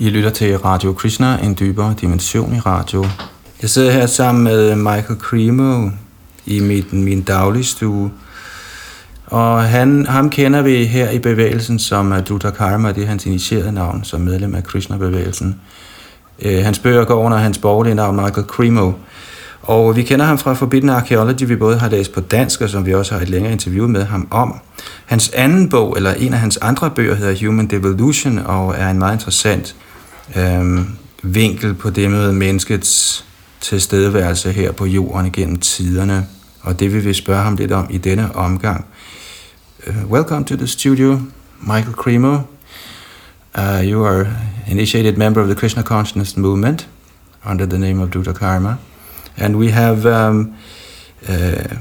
I lytter til Radio Krishna, en dybere dimension i radio. Jeg sidder her sammen med Michael Cremo i mit, min dagligstue. Og han, ham kender vi her i bevægelsen som Duta Karma, det er hans initierede navn som medlem af Krishna-bevægelsen. Øh, hans bøger går under hans borgerlige navn Michael Cremo. Og vi kender ham fra Forbidden Archaeology, vi både har læst på dansk, og som vi også har et længere interview med ham om. Hans anden bog, eller en af hans andre bøger, hedder Human Devolution, og er en meget interessant øh, vinkel på det med menneskets tilstedeværelse her på jorden gennem tiderne. Og det vil vi spørge ham lidt om i denne omgang. Uh, welcome to the studio, Michael Cremo. Uh, you are initiated member of the Krishna Consciousness Movement under the name of Duta Karma. And we have, um, uh,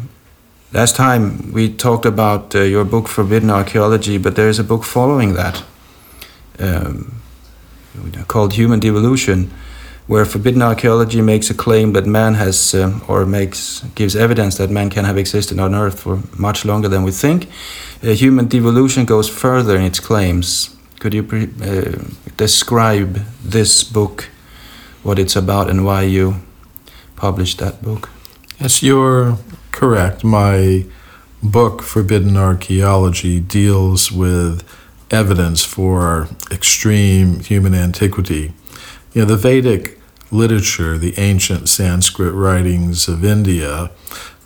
last time we talked about uh, your book Forbidden Archaeology, but there is a book following that um, called Human Devolution, where Forbidden Archaeology makes a claim that man has, uh, or makes gives evidence that man can have existed on Earth for much longer than we think. Uh, human Devolution goes further in its claims. Could you pre- uh, describe this book, what it's about, and why you published that book? Yes, you're correct. My book, Forbidden Archaeology, deals with evidence for extreme human antiquity. You know, the Vedic literature, the ancient Sanskrit writings of India,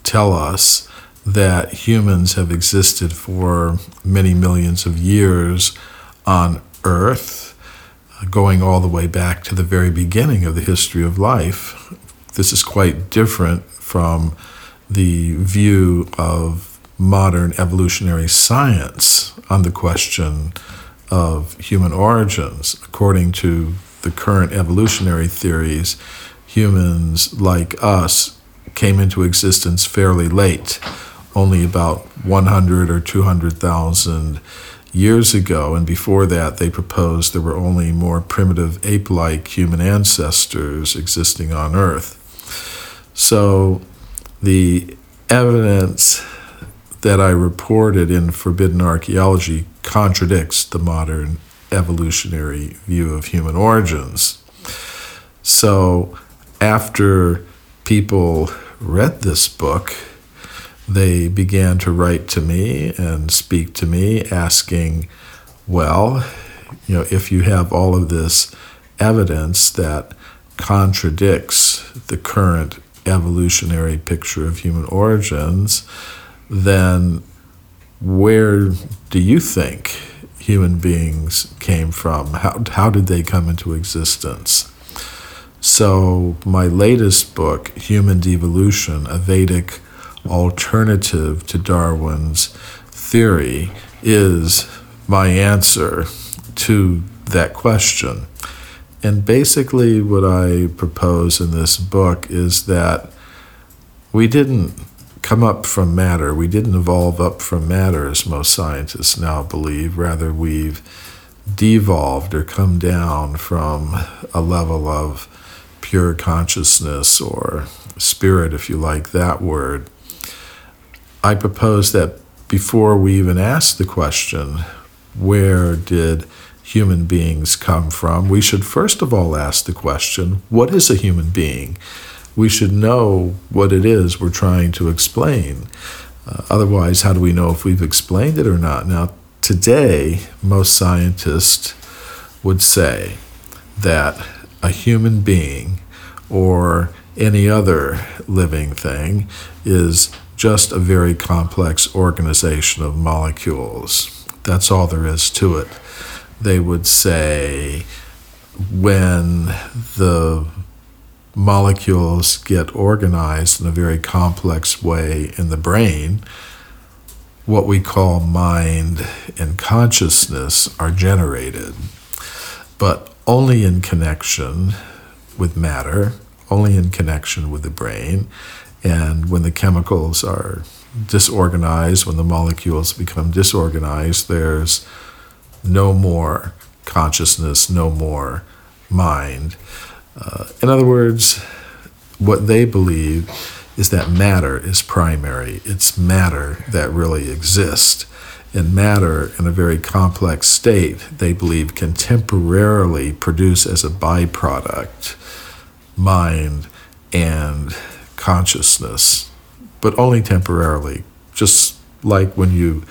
tell us that humans have existed for many millions of years on Earth, going all the way back to the very beginning of the history of life. This is quite different from the view of modern evolutionary science on the question of human origins. According to the current evolutionary theories, humans like us came into existence fairly late, only about 100 or 200,000 years ago. And before that, they proposed there were only more primitive ape like human ancestors existing on Earth. So the evidence that I reported in Forbidden Archaeology contradicts the modern evolutionary view of human origins. So, after people read this book, they began to write to me and speak to me asking, well, you know, if you have all of this evidence that contradicts the current evolutionary picture of human origins, then where do you think human beings came from? How, how did they come into existence? So, my latest book, Human Devolution, a Vedic alternative to Darwin's theory, is my answer to that question. And basically, what I propose in this book is that we didn't come up from matter. We didn't evolve up from matter, as most scientists now believe. Rather, we've devolved or come down from a level of pure consciousness or spirit, if you like that word. I propose that before we even ask the question, where did human beings come from, we should first of all ask the question, what is a human being? We should know what it is we're trying to explain. Uh, otherwise, how do we know if we've explained it or not? Now, today, most scientists would say that a human being or any other living thing is just a very complex organization of molecules. That's all there is to it. They would say when the molecules get organized in a very complex way in the brain, what we call mind and consciousness are generated, but only in connection with matter, only in connection with the brain. And when the chemicals are disorganized, when the molecules become disorganized, there's no more consciousness, no more mind. Uh, in other words, what they believe is that matter is primary. It's matter that really exists. and matter in a very complex state, they believe can temporarily produce as a byproduct mind and consciousness, but only temporarily, just like when you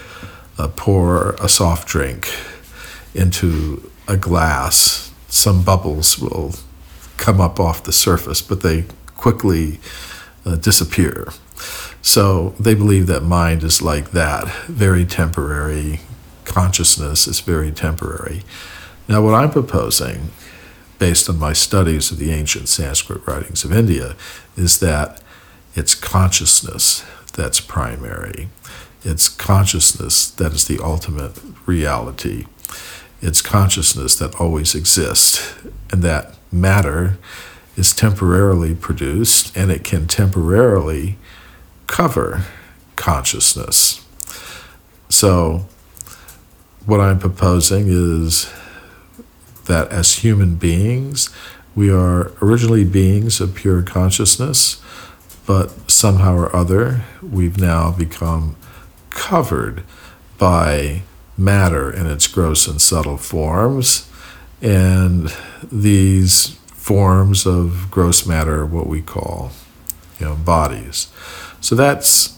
uh, pour a soft drink into a glass, some bubbles will come up off the surface, but they quickly uh, disappear. So they believe that mind is like that, very temporary. Consciousness is very temporary. Now, what I'm proposing, based on my studies of the ancient Sanskrit writings of India, is that it's consciousness that's primary. It's consciousness that is the ultimate reality. It's consciousness that always exists, and that matter is temporarily produced and it can temporarily cover consciousness. So, what I'm proposing is that as human beings, we are originally beings of pure consciousness, but somehow or other, we've now become covered by matter in its gross and subtle forms. And these forms of gross matter, what we call, you know, bodies. So that's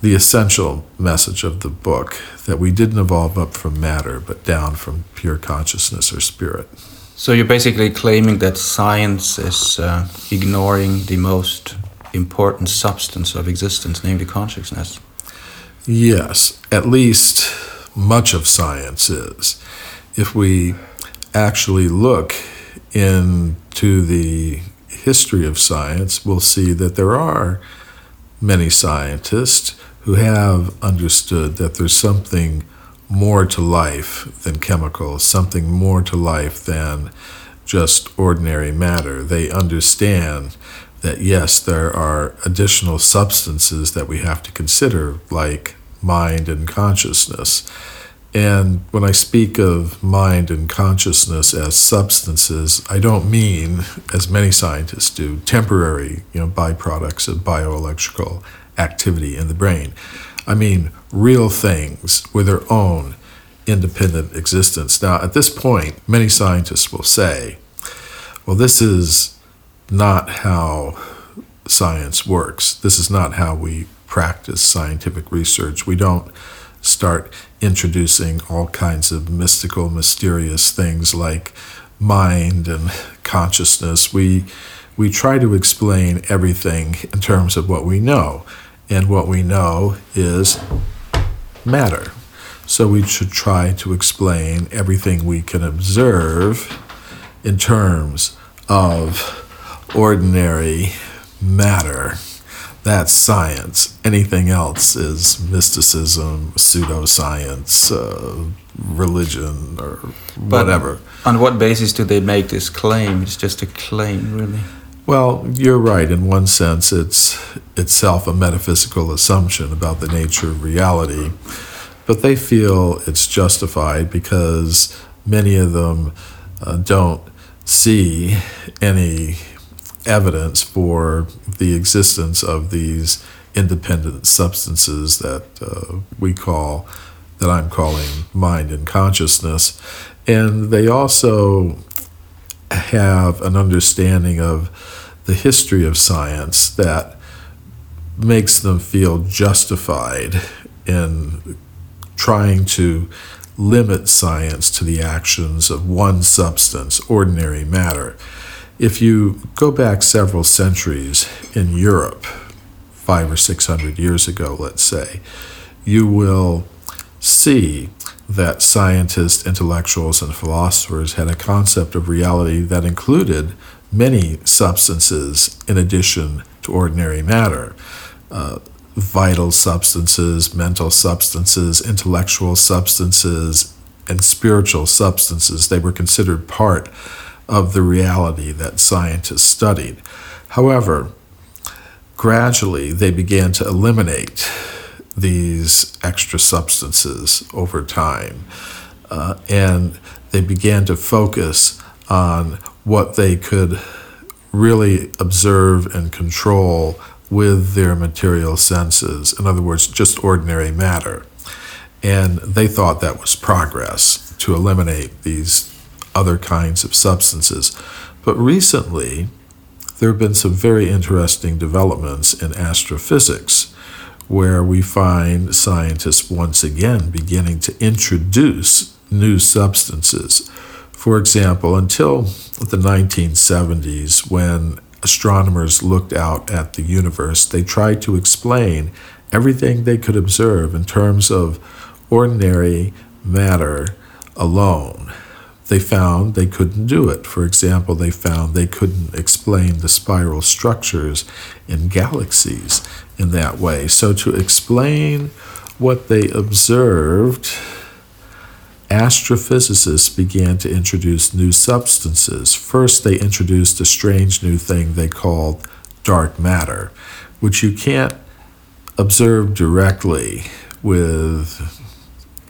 the essential message of the book that we didn't evolve up from matter, but down from pure consciousness or spirit. So you're basically claiming that science is uh, ignoring the most important substance of existence, namely consciousness. Yes, at least much of science is. If we actually look into the history of science, we'll see that there are many scientists who have understood that there's something more to life than chemicals, something more to life than just ordinary matter. They understand that yes, there are additional substances that we have to consider, like mind and consciousness. And when I speak of mind and consciousness as substances, I don't mean, as many scientists do, temporary you know, byproducts of bioelectrical activity in the brain. I mean real things with their own independent existence. Now, at this point, many scientists will say, well, this is not how science works. This is not how we practice scientific research. We don't start introducing all kinds of mystical, mysterious things like mind and consciousness. We we try to explain everything in terms of what we know, and what we know is matter. So we should try to explain everything we can observe in terms of ordinary matter that's science. Anything else is mysticism, pseudoscience, uh, religion, or but whatever. On what basis do they make this claim? It's just a claim, really. Well, you're right. In one sense, it's itself a metaphysical assumption about the nature of reality, but they feel it's justified because many of them uh, don't see any evidence for the existence of these independent substances that uh, we call, that I'm calling mind and consciousness. And they also have an understanding of the history of science that makes them feel justified in trying to limit science to the actions of one substance, ordinary matter. If you go back several centuries in Europe, five or six hundred years ago, let's say, you will see that scientists, intellectuals, and philosophers had a concept of reality that included many substances in addition to ordinary matter. Uh, vital substances, mental substances, intellectual substances, and spiritual substances. They were considered part of the reality that scientists studied. However, gradually they began to eliminate these extra substances over time. Uh, and they began to focus on what they could really observe and control with their material senses. In other words, just ordinary matter. And they thought that was progress to eliminate these other kinds of substances. But recently, there have been some very interesting developments in astrophysics where we find scientists once again beginning to introduce new substances. For example, until the 1970s, when astronomers looked out at the universe, they tried to explain everything they could observe in terms of ordinary matter alone. They found they couldn't do it. For example, they found they couldn't explain the spiral structures in galaxies in that way. So, to explain what they observed, astrophysicists began to introduce new substances. First, they introduced a strange new thing they called dark matter, which you can't observe directly with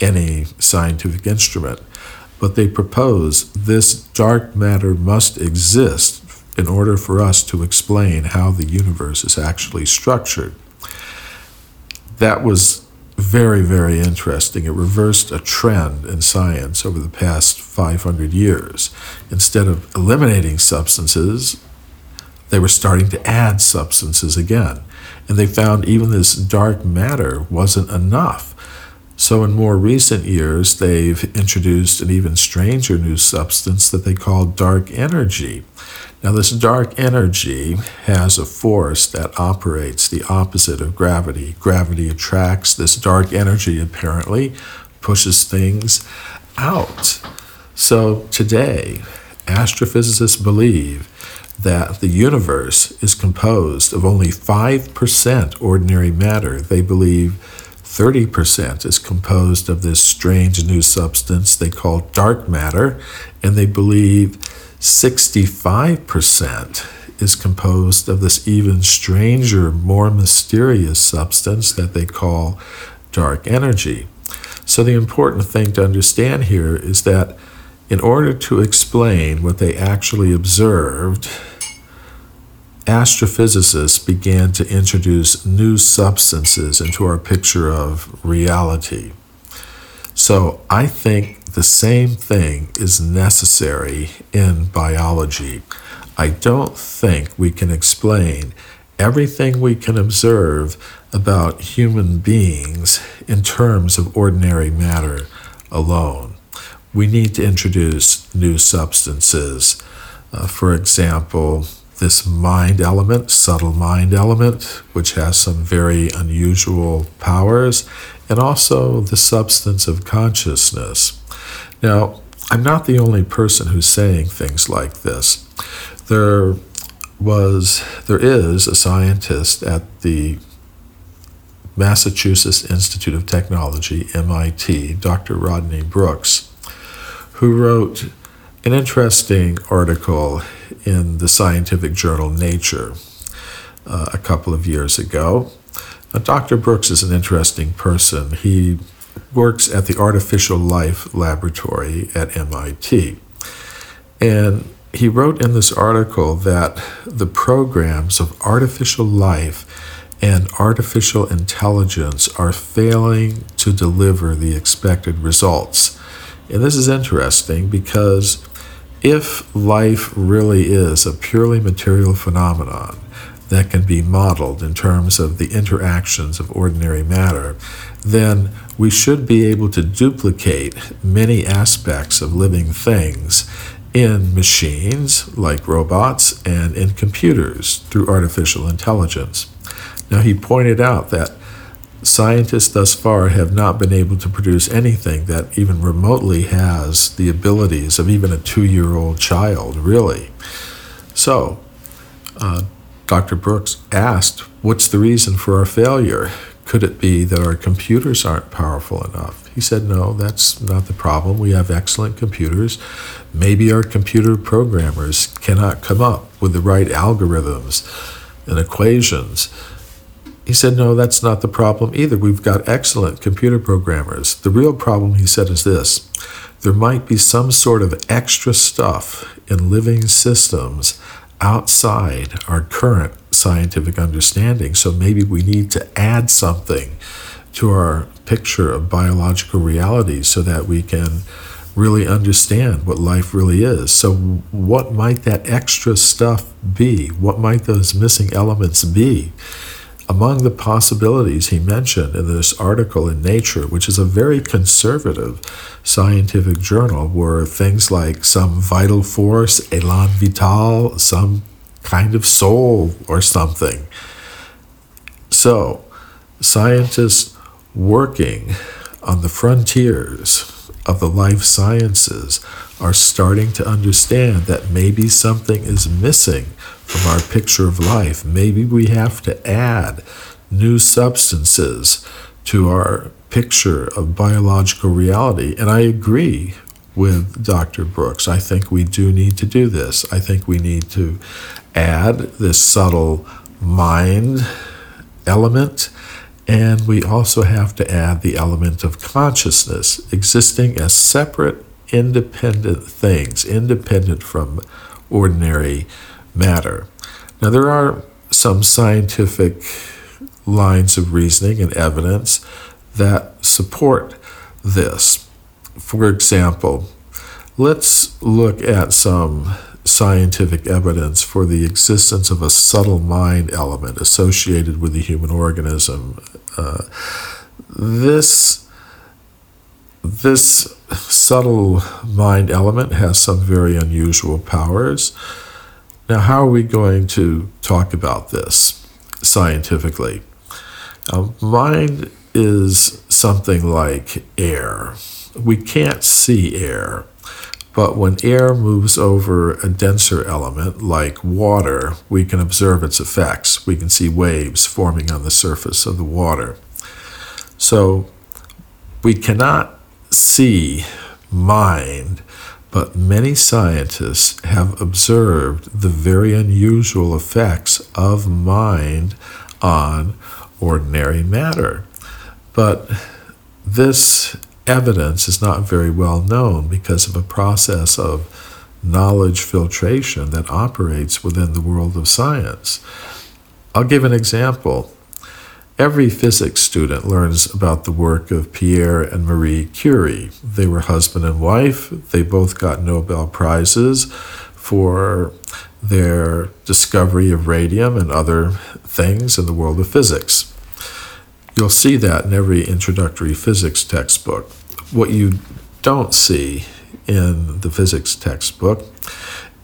any scientific instrument. But they propose this dark matter must exist in order for us to explain how the universe is actually structured. That was very, very interesting. It reversed a trend in science over the past 500 years. Instead of eliminating substances, they were starting to add substances again. And they found even this dark matter wasn't enough. So, in more recent years, they've introduced an even stranger new substance that they call dark energy. Now, this dark energy has a force that operates the opposite of gravity. Gravity attracts this dark energy, apparently, pushes things out. So, today, astrophysicists believe that the universe is composed of only 5% ordinary matter. They believe 30% is composed of this strange new substance they call dark matter, and they believe 65% is composed of this even stranger, more mysterious substance that they call dark energy. So, the important thing to understand here is that in order to explain what they actually observed, astrophysicists began to introduce new substances into our picture of reality. So I think the same thing is necessary in biology. I don't think we can explain everything we can observe about human beings in terms of ordinary matter alone. We need to introduce new substances. Uh, for example, this mind element, subtle mind element, which has some very unusual powers, and also the substance of consciousness. Now, I'm not the only person who's saying things like this. There was, there is a scientist at the Massachusetts Institute of Technology, MIT, Dr. Rodney Brooks, who wrote an interesting article in the scientific journal Nature uh, a couple of years ago. Now, Dr. Brooks is an interesting person. He works at the Artificial Life Laboratory at MIT. And he wrote in this article that the programs of artificial life and artificial intelligence are failing to deliver the expected results. And this is interesting because if life really is a purely material phenomenon that can be modeled in terms of the interactions of ordinary matter, then we should be able to duplicate many aspects of living things in machines like robots and in computers through artificial intelligence. Now, he pointed out that scientists thus far have not been able to produce anything that even remotely has the abilities of even a two year old child, really. So, uh, Dr. Brooks asked, What's the reason for our failure? Could it be that our computers aren't powerful enough? He said, No, that's not the problem. We have excellent computers. Maybe our computer programmers cannot come up with the right algorithms and equations he said, No, that's not the problem either. We've got excellent computer programmers. The real problem, he said, is this there might be some sort of extra stuff in living systems outside our current scientific understanding. So maybe we need to add something to our picture of biological reality so that we can really understand what life really is. So, what might that extra stuff be? What might those missing elements be? Among the possibilities he mentioned in this article in Nature, which is a very conservative scientific journal, were things like some vital force, elan vital, some kind of soul or something. So, scientists working on the frontiers of the life sciences are starting to understand that maybe something is missing from our picture of life. Maybe we have to add new substances to our picture of biological reality. And I agree with Dr. Brooks. I think we do need to do this. I think we need to add this subtle mind element and we also have to add the element of consciousness existing as separate, independent things, independent from ordinary matter. Now, there are some scientific lines of reasoning and evidence that support this. For example, let's look at some scientific evidence for the existence of a subtle mind element associated with the human organism. Uh, this this subtle mind element has some very unusual powers. Now, how are we going to talk about this scientifically? Uh, mind is something like air. We can't see air. But when air moves over a denser element like water, we can observe its effects. We can see waves forming on the surface of the water. So we cannot see mind, but many scientists have observed the very unusual effects of mind on ordinary matter. But this evidence is not very well known because of a process of knowledge filtration that operates within the world of science. I'll give an example. Every physics student learns about the work of Pierre and Marie Curie. They were husband and wife. They both got Nobel Prizes for their discovery of radium and other things in the world of physics. You'll see that in every introductory physics textbook. What you don't see in the physics textbook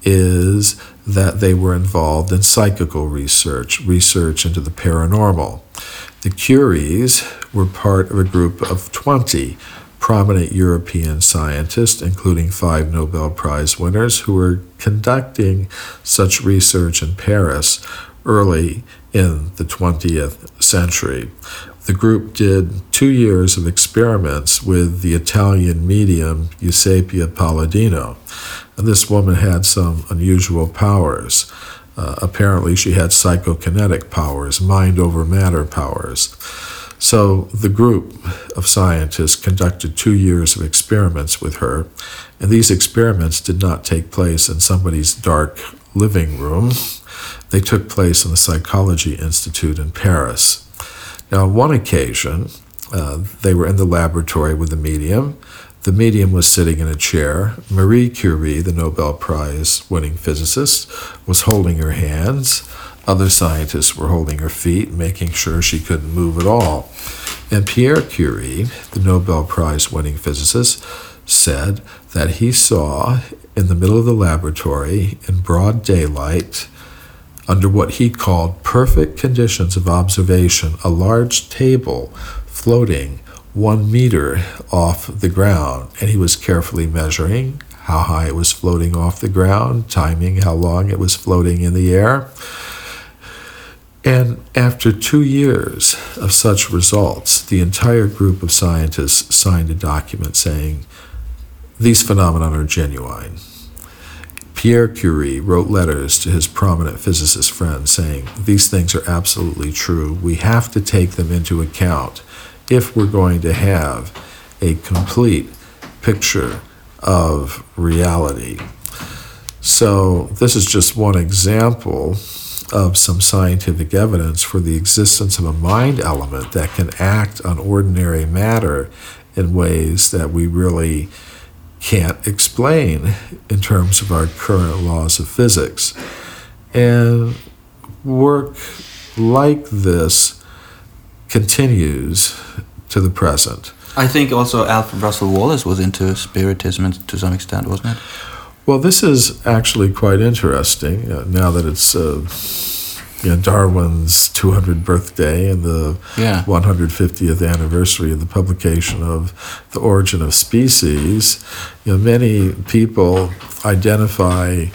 is that they were involved in psychical research, research into the paranormal. The Curies were part of a group of 20 prominent European scientists, including five Nobel Prize winners, who were conducting such research in Paris early in the 20th century. The group did two years of experiments with the Italian medium Eusapia Palladino. And this woman had some unusual powers. Uh, apparently, she had psychokinetic powers, mind over matter powers. So, the group of scientists conducted two years of experiments with her, and these experiments did not take place in somebody's dark living room. They took place in the Psychology Institute in Paris. Now, on one occasion, uh, they were in the laboratory with the medium. The medium was sitting in a chair. Marie Curie, the Nobel Prize winning physicist, was holding her hands. Other scientists were holding her feet, making sure she couldn't move at all. And Pierre Curie, the Nobel Prize winning physicist, said that he saw in the middle of the laboratory, in broad daylight, under what he called perfect conditions of observation, a large table floating one meter off the ground. And he was carefully measuring how high it was floating off the ground, timing how long it was floating in the air. And after two years of such results, the entire group of scientists signed a document saying these phenomena are genuine. Pierre Curie wrote letters to his prominent physicist friends saying, These things are absolutely true. We have to take them into account if we're going to have a complete picture of reality. So, this is just one example of some scientific evidence for the existence of a mind element that can act on ordinary matter in ways that we really can't explain in terms of our current laws of physics. And work like this continues to the present. I think also Alfred Russel Wallace was into Spiritism to some extent, wasn't it? Well, this is actually quite interesting uh, now that it's uh, you know, Darwin's 200th birthday and the yeah. 150th anniversary of the publication of The Origin of Species. You know, many people identify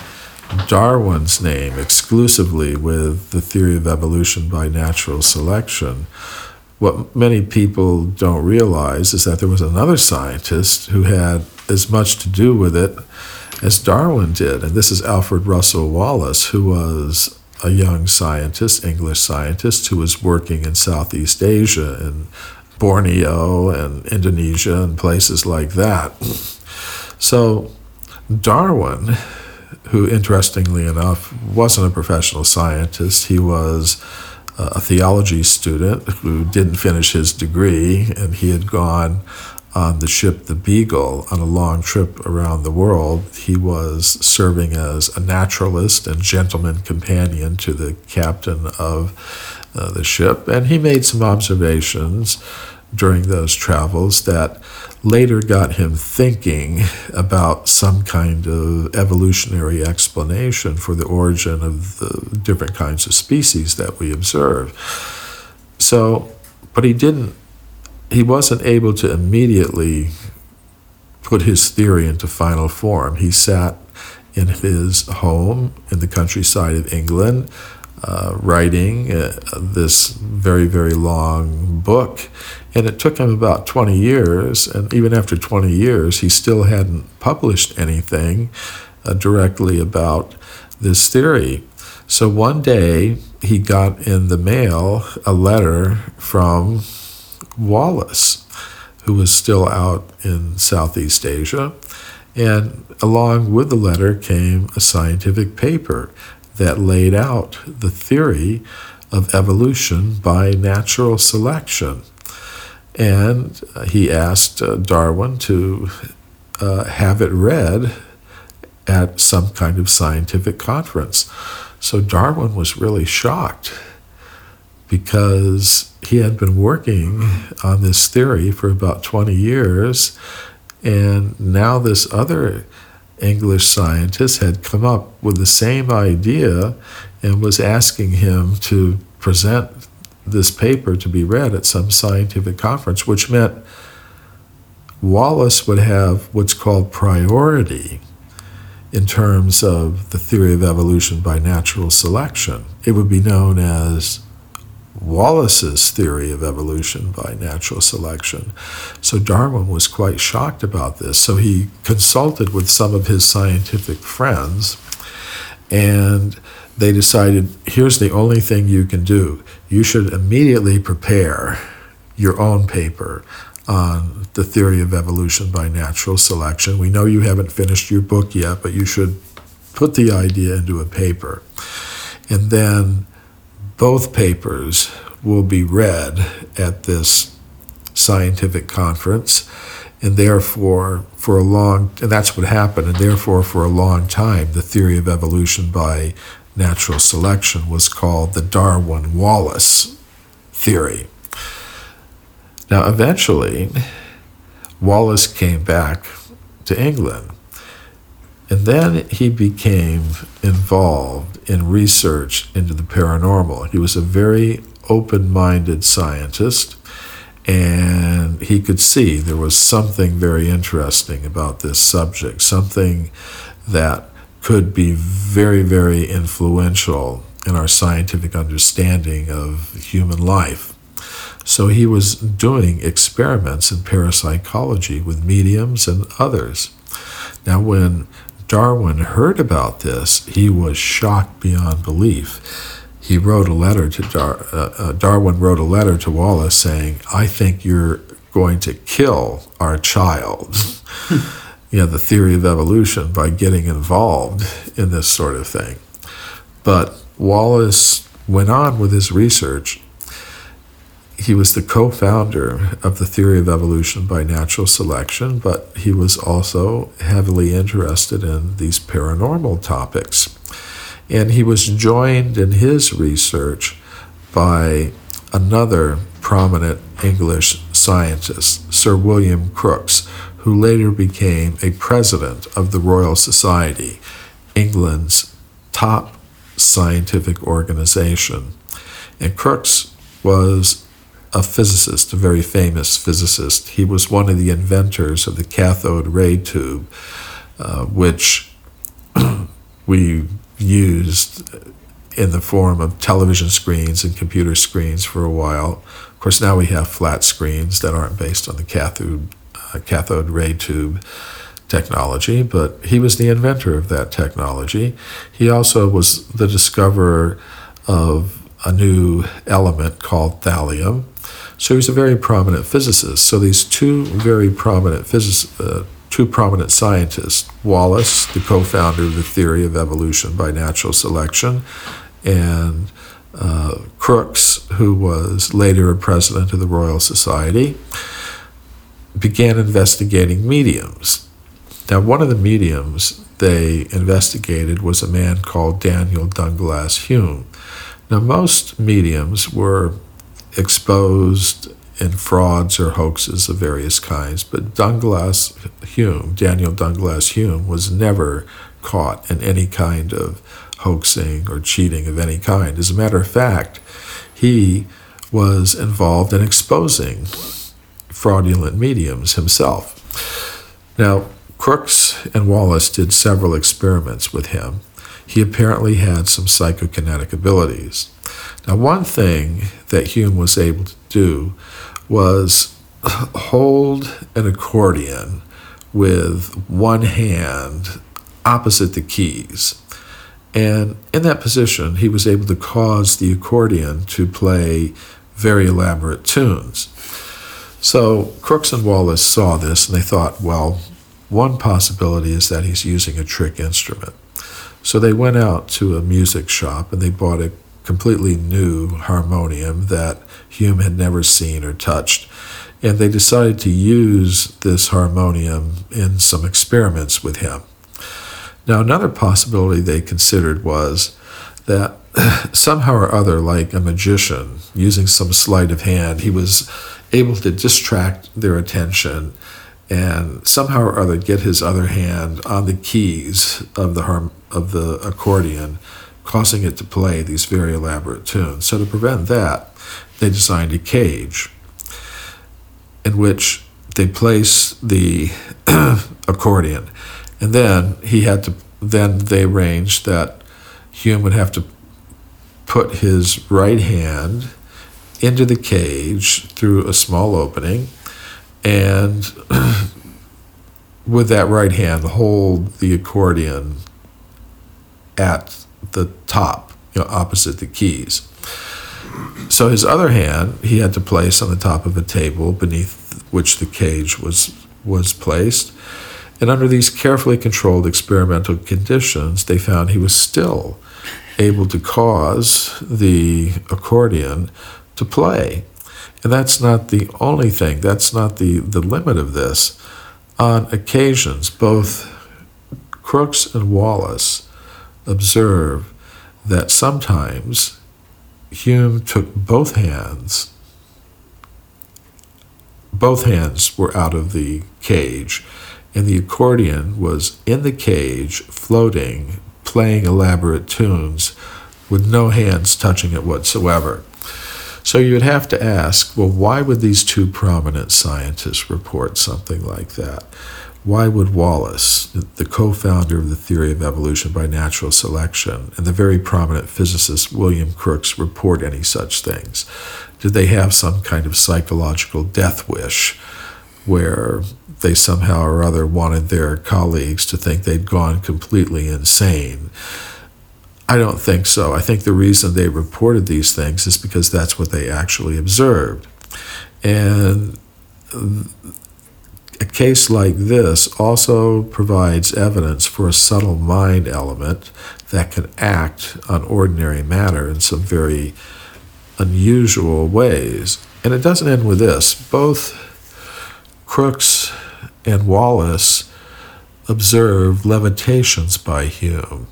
Darwin's name exclusively with the theory of evolution by natural selection. What many people don't realize is that there was another scientist who had as much to do with it as Darwin did, and this is Alfred Russel Wallace, who was a young scientist, English scientist, who was working in Southeast Asia, in Borneo and Indonesia and places like that. So Darwin who, interestingly enough, wasn't a professional scientist. He was a theology student who didn't finish his degree, and he had gone on the ship the Beagle on a long trip around the world. He was serving as a naturalist and gentleman companion to the captain of uh, the ship, and he made some observations during those travels that later got him thinking about some kind of evolutionary explanation for the origin of the different kinds of species that we observe. So, but he didn't, he wasn't able to immediately put his theory into final form. He sat in his home in the countryside of England uh, writing uh, this very, very long book. And it took him about 20 years, and even after 20 years, he still hadn't published anything uh, directly about this theory. So one day, he got in the mail a letter from Wallace, who was still out in Southeast Asia. And along with the letter came a scientific paper that laid out the theory of evolution by natural selection. And he asked uh, Darwin to uh, have it read at some kind of scientific conference. So Darwin was really shocked because he had been working on this theory for about 20 years, and now this other English scientist had come up with the same idea and was asking him to present this paper to be read at some scientific conference, which meant Wallace would have what's called priority in terms of the theory of evolution by natural selection. It would be known as Wallace's theory of evolution by natural selection. So Darwin was quite shocked about this. So he consulted with some of his scientific friends, and they decided here's the only thing you can do. You should immediately prepare your own paper on the theory of evolution by natural selection. We know you haven't finished your book yet, but you should put the idea into a paper. And then both papers will be read at this scientific conference, and therefore, for a long, and that's what happened, and therefore, for a long time, the theory of evolution by natural selection was called the Darwin Wallace theory. Now, eventually, Wallace came back to England and then he became involved in research into the paranormal. He was a very open minded scientist, and he could see there was something very interesting about this subject, something that could be very, very influential in our scientific understanding of human life. So he was doing experiments in parapsychology with mediums and others. Now, when Darwin heard about this, he was shocked beyond belief. He wrote a letter to Dar- uh, uh, Darwin wrote a letter to Wallace saying, "I think you're going to kill our child." you know, the theory of evolution by getting involved in this sort of thing. But Wallace went on with his research. He was the co founder of the theory of evolution by natural selection, but he was also heavily interested in these paranormal topics. And he was joined in his research by another prominent English scientist, Sir William Crookes, who later became a president of the Royal Society, England's top scientific organization. And Crookes was a physicist, a very famous physicist. He was one of the inventors of the cathode ray tube, uh, which we used in the form of television screens and computer screens for a while. Of course, now we have flat screens that aren't based on the cathode, uh, cathode ray tube technology, but he was the inventor of that technology. He also was the discoverer of a new element called thallium. So he's a very prominent physicist. So these two very prominent uh, two prominent scientists, Wallace, the co-founder of the theory of evolution by natural selection, and uh, Crookes, who was later a president of the Royal Society, began investigating mediums. Now, one of the mediums they investigated was a man called Daniel Dunglas Hume. Now, most mediums were exposed in frauds or hoaxes of various kinds, but Dunglas Hume, Daniel Dunglas Hume, was never caught in any kind of hoaxing or cheating of any kind. As a matter of fact, he was involved in exposing fraudulent mediums himself. Now, Crookes and Wallace did several experiments with him. He apparently had some psychokinetic abilities. Now, one thing that Hume was able to do was hold an accordion with one hand opposite the keys. And in that position, he was able to cause the accordion to play very elaborate tunes. So Crookes and Wallace saw this and they thought, well, one possibility is that he's using a trick instrument. So they went out to a music shop and they bought a completely new harmonium that Hume had never seen or touched. And they decided to use this harmonium in some experiments with him. Now, another possibility they considered was that somehow or other, like a magician, using some sleight of hand, he was able to distract their attention and somehow or other get his other hand on the keys of the harm, of the accordion, causing it to play these very elaborate tunes. So to prevent that, they designed a cage in which they place the accordion and then he had to, then they arranged that Hume would have to put his right hand into the cage through a small opening and with that right hand hold the accordion at the top, you know, opposite the keys. So his other hand he had to place on the top of a table beneath which the cage was was placed. And under these carefully controlled experimental conditions, they found he was still able to cause the accordion to play. And that's not the only thing, that's not the, the limit of this. On occasions, both Crookes and Wallace observe that sometimes Hume took both hands, both hands were out of the cage, and the accordion was in the cage, floating, playing elaborate tunes with no hands touching it whatsoever. So you'd have to ask well, why would these two prominent scientists report something like that? Why would Wallace, the co founder of the theory of evolution by natural selection, and the very prominent physicist William Crookes report any such things? Did they have some kind of psychological death wish where they somehow or other wanted their colleagues to think they'd gone completely insane. I don't think so. I think the reason they reported these things is because that's what they actually observed. And a case like this also provides evidence for a subtle mind element that can act on ordinary matter in some very unusual ways. And it doesn't end with this. Both Crookes and Wallace observed levitations by Hume.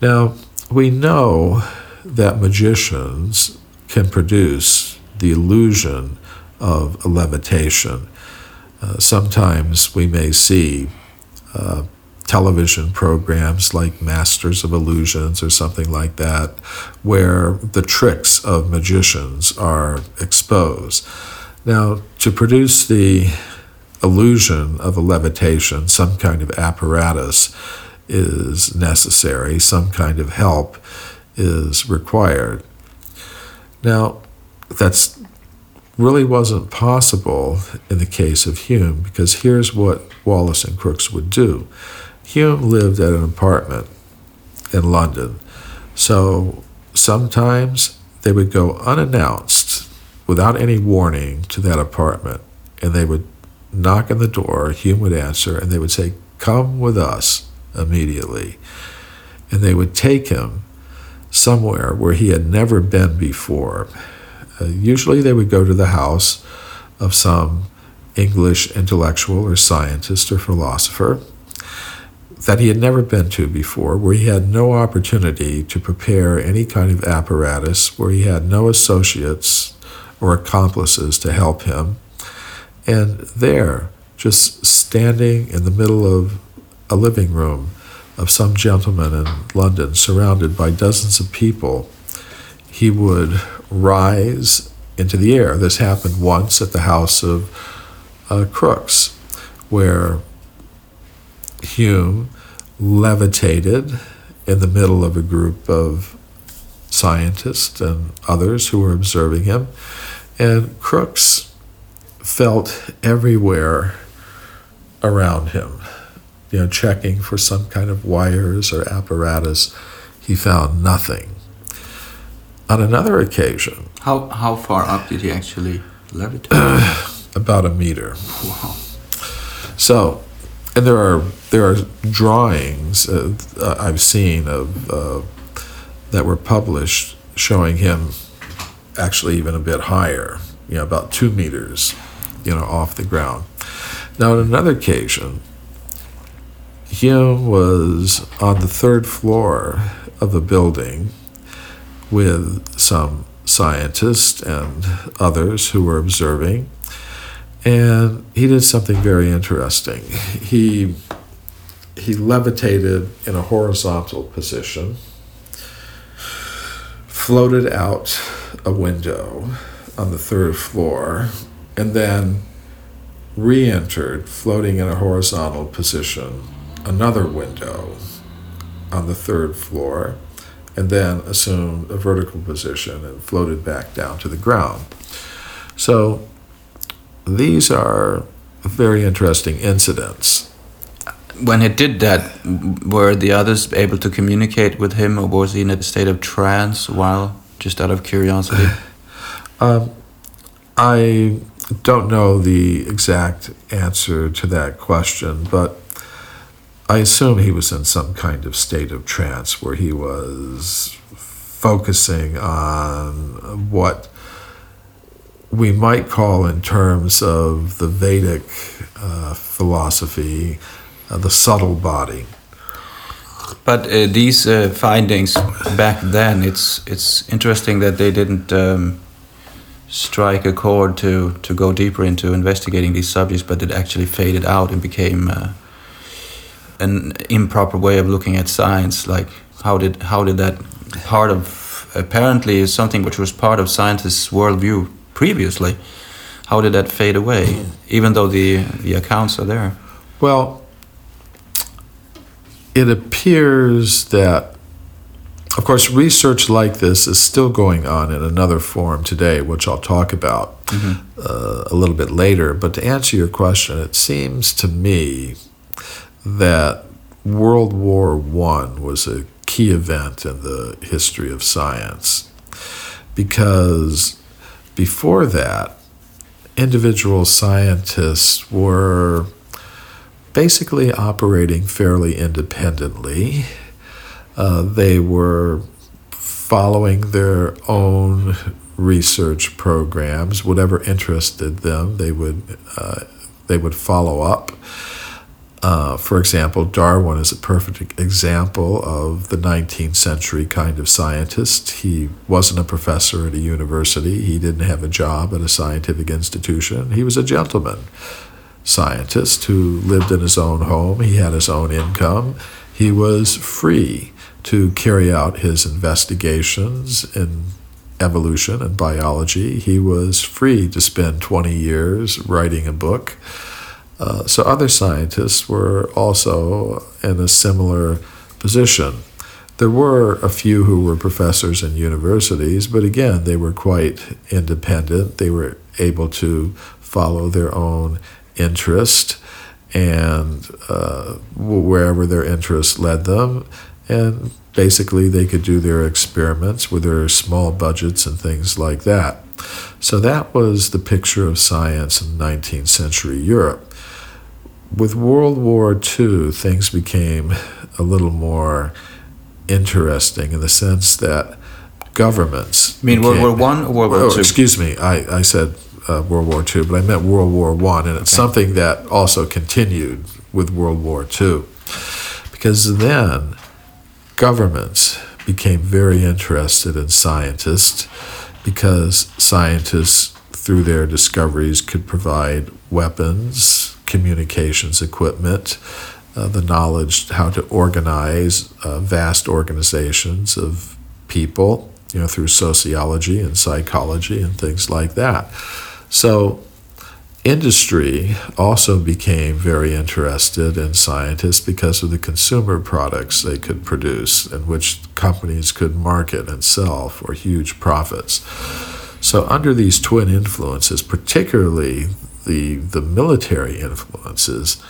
Now, we know that magicians can produce the illusion of a levitation. Uh, sometimes we may see uh, television programs like Masters of Illusions or something like that, where the tricks of magicians are exposed. Now, to produce the illusion of a levitation, some kind of apparatus is necessary, some kind of help is required. Now, that's really wasn't possible in the case of Home because here's what Wallace and Crookes would do. Home lived at an apartment in London, so sometimes they would go unannounced without any warning to that apartment and they would knock on the door, Home would answer, and they would say, Come with us immediately. And they would take him somewhere where he had never been before. Uh, usually they would go to the house of some English intellectual or scientist or philosopher that he had never been to before, where he had no opportunity to prepare any kind of apparatus, where he had no associates or accomplices to help him. And there, just standing in the middle of a living room of some gentleman in London, surrounded by dozens of people, he would rise into the air. This happened once at the house of uh, Crookes, where Home levitated in the middle of a group of scientists and others who were observing him. And Crookes felt everywhere around him, you know, checking for some kind of wires or apparatus. He found nothing. On another occasion, how how far up did he actually levitate? about a meter. Wow. So, and there are there are drawings uh, I've seen of uh, that were published showing him actually even a bit higher, you know, about two meters, you know, off the ground. Now, on another occasion, Home was on the third floor of a building with some scientists and others who were observing, and he did something very interesting. He he levitated in a horizontal position, floated out a window on the third floor, and then re entered, floating in a horizontal position, another window on the third floor, and then assumed a vertical position and floated back down to the ground. So these are very interesting incidents. When he did that, were the others able to communicate with him, or was he in a state of trance while, just out of curiosity? Um, I don't know the exact answer to that question, but I assume he was in some kind of state of trance where he was focusing on what we might call, in terms of the Vedic uh, philosophy, uh, the subtle body. But uh, these uh, findings back then, it's it's interesting that they didn't um, strike a chord to to go deeper into investigating these subjects, but it actually faded out and became uh, an improper way of looking at science. Like how did how did that part of apparently something which was part of scientists' worldview previously, how did that fade away? Even though the the accounts are there. Well, it appears that of course, research like this is still going on in another form today, which I'll talk about mm-hmm. uh, a little bit later. But to answer your question, it seems to me that World War I was a key event in the history of science. Because before that, individual scientists were basically operating fairly independently. Uh, they were following their own research programs, whatever interested them, they would uh, they would follow up. Uh, for example, Darwin is a perfect example of the 19th century kind of scientist. He wasn't a professor at a university, he didn't have a job at a scientific institution. He was a gentleman scientist who lived in his own home, he had his own income, he was free to carry out his investigations in evolution and biology. He was free to spend 20 years writing a book. Uh, so other scientists were also in a similar position. There were a few who were professors in universities, but again, they were quite independent. They were able to follow their own interest and uh, wherever their interest led them. And basically, they could do their experiments with their small budgets and things like that. So that was the picture of science in 19th century Europe with World War II, things became a little more interesting in the sense that governments. I mean became, World War One or World War oh, Two? Excuse me, I, I said uh, World War II, but I meant World War One, and it's okay. something that also continued with World War II, because then governments became very interested in scientists because scientists through their discoveries could provide weapons communications equipment, uh, the knowledge how to organize uh, vast organizations of people, you know, through sociology and psychology and things like that. So, industry also became very interested in scientists because of the consumer products they could produce and which companies could market and sell for huge profits. So, under these twin influences, particularly the, the military influences,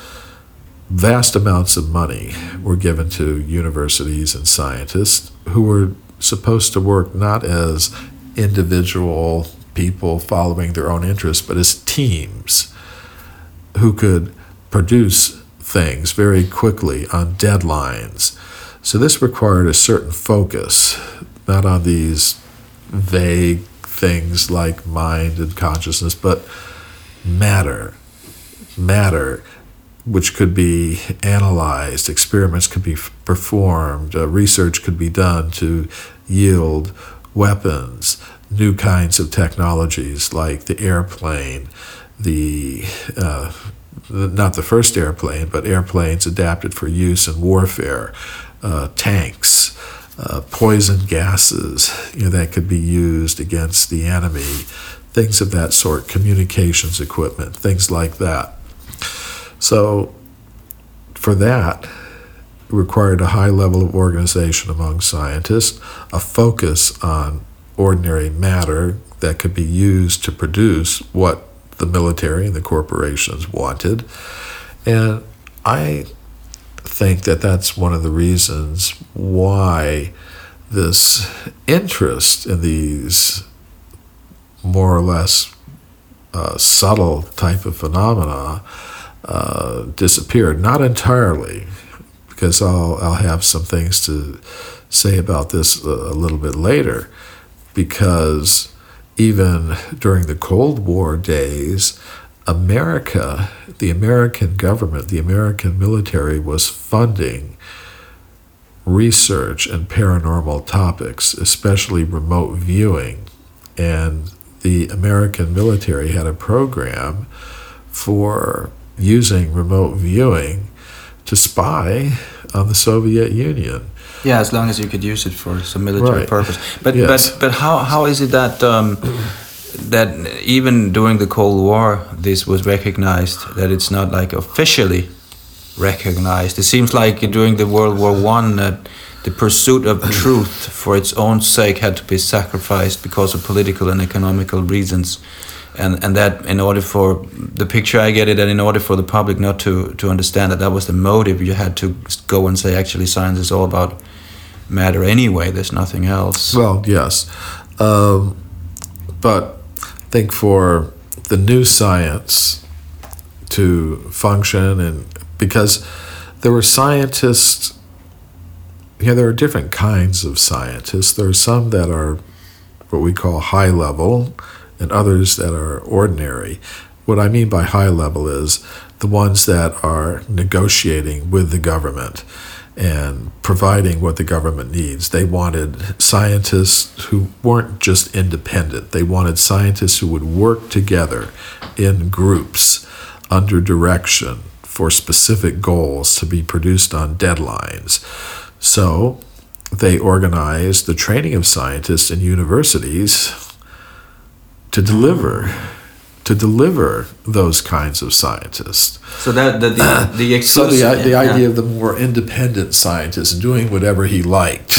vast amounts of money were given to universities and scientists who were supposed to work not as individual people following their own interests, but as teams who could produce things very quickly on deadlines. So this required a certain focus, not on these vague things like mind and consciousness, but matter, matter, which could be analyzed, experiments could be performed, uh, research could be done to yield weapons, new kinds of technologies like the airplane, the uh, not the first airplane, but airplanes adapted for use in warfare, uh, tanks, uh, poison gases you know, that could be used against the enemy, things of that sort, communications equipment, things like that. So, for that, required a high level of organization among scientists, a focus on ordinary matter that could be used to produce what the military and the corporations wanted. And I think that that's one of the reasons why this interest in these more or less uh, subtle type of phenomena uh, disappeared. Not entirely, because I'll, I'll have some things to say about this a, a little bit later, because even during the Cold War days, America, the American government, the American military was funding research and paranormal topics, especially remote viewing. And the American military had a program for using remote viewing to spy on the Soviet Union. Yeah, as long as you could use it for some military right. purpose. But yes. but but how how is it that um, that even during the Cold War this was recognized that it's not like officially recognized? It seems like during the World War One that the pursuit of truth for its own sake had to be sacrificed because of political and economical reasons. And and that in order for the picture I get it that in order for the public not to to understand that that was the motive you had to go and say actually science is all about matter anyway there's nothing else. Well yes. Um, but I think for the new science to function and because there were scientists yeah, there are different kinds of scientists. There are some that are what we call high level, and others that are ordinary. What I mean by high level is the ones that are negotiating with the government and providing what the government needs. They wanted scientists who weren't just independent, they wanted scientists who would work together in groups under direction for specific goals to be produced on deadlines. So they organized the training of scientists in universities to deliver to deliver those kinds of scientists. So that the the, the exclusive, so the, the yeah. idea of the more independent scientist doing whatever he liked.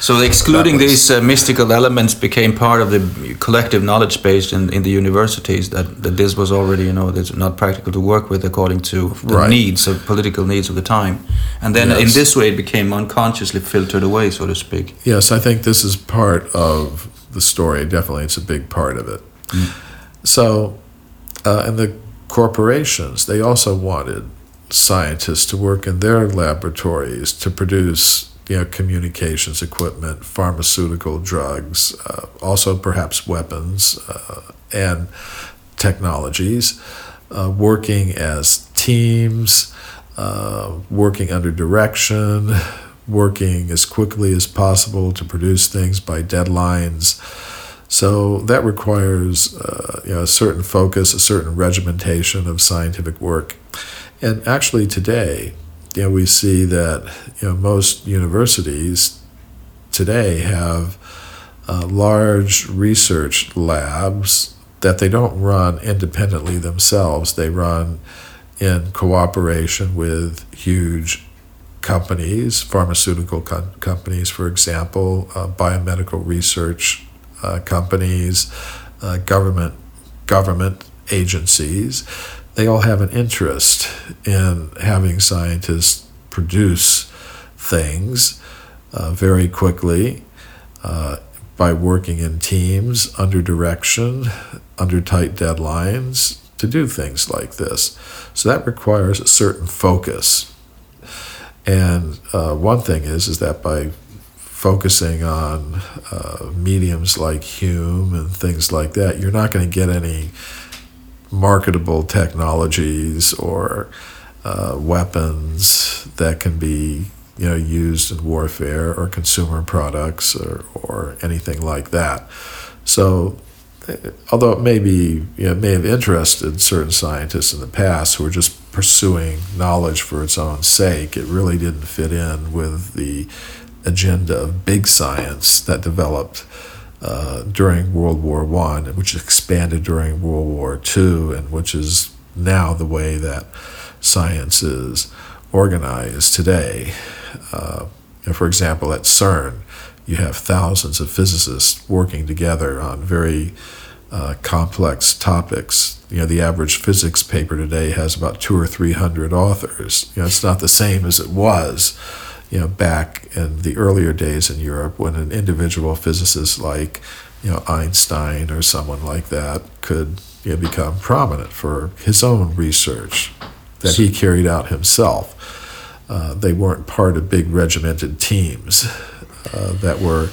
So excluding these uh, mystical elements became part of the collective knowledge base in, in the universities that, that this was already you know it's not practical to work with according to the Right. needs of political needs of the time, and then in this way it became unconsciously filtered away, so to speak. Yes, I think this is part of the story. Definitely, it's a big part of it. So, uh, and the corporations, they also wanted scientists to work in their laboratories to produce, you know, communications equipment, pharmaceutical drugs, uh, also perhaps weapons uh, and technologies, uh, working as teams, uh, working under direction, working as quickly as possible to produce things by deadlines. So that requires uh, you know, a certain focus, a certain regimentation of scientific work. And actually, today, you know, we see that you know most universities today have uh, large research labs that they don't run independently themselves. They run in cooperation with huge companies, pharmaceutical com- companies, for example, uh, biomedical research uh, companies, uh, government government agencies. They all have an interest in having scientists produce things uh, very quickly uh, by working in teams under direction, under tight deadlines to do things like this. So that requires a certain focus. And uh, one thing is is that by focusing on uh, mediums like Home and things like that, you're not going to get any marketable technologies or uh, weapons that can be you know used in warfare or consumer products or, or anything like that. So although it may be you know, it may have interested certain scientists in the past who were just pursuing knowledge for its own sake, it really didn't fit in with the agenda of big science that developed uh, during World War One, which expanded during World War Two, and which is now the way that science is organized today. Uh, for example, at CERN, you have thousands of physicists working together on very uh, complex topics. You know, the average physics paper today has about two or three hundred authors. You know, it's not the same as it was, you know, back in the earlier days in Europe when an individual physicist like, you know, Einstein or someone like that could you know, become prominent for his own research that he carried out himself. Uh, they weren't part of big regimented teams uh, that were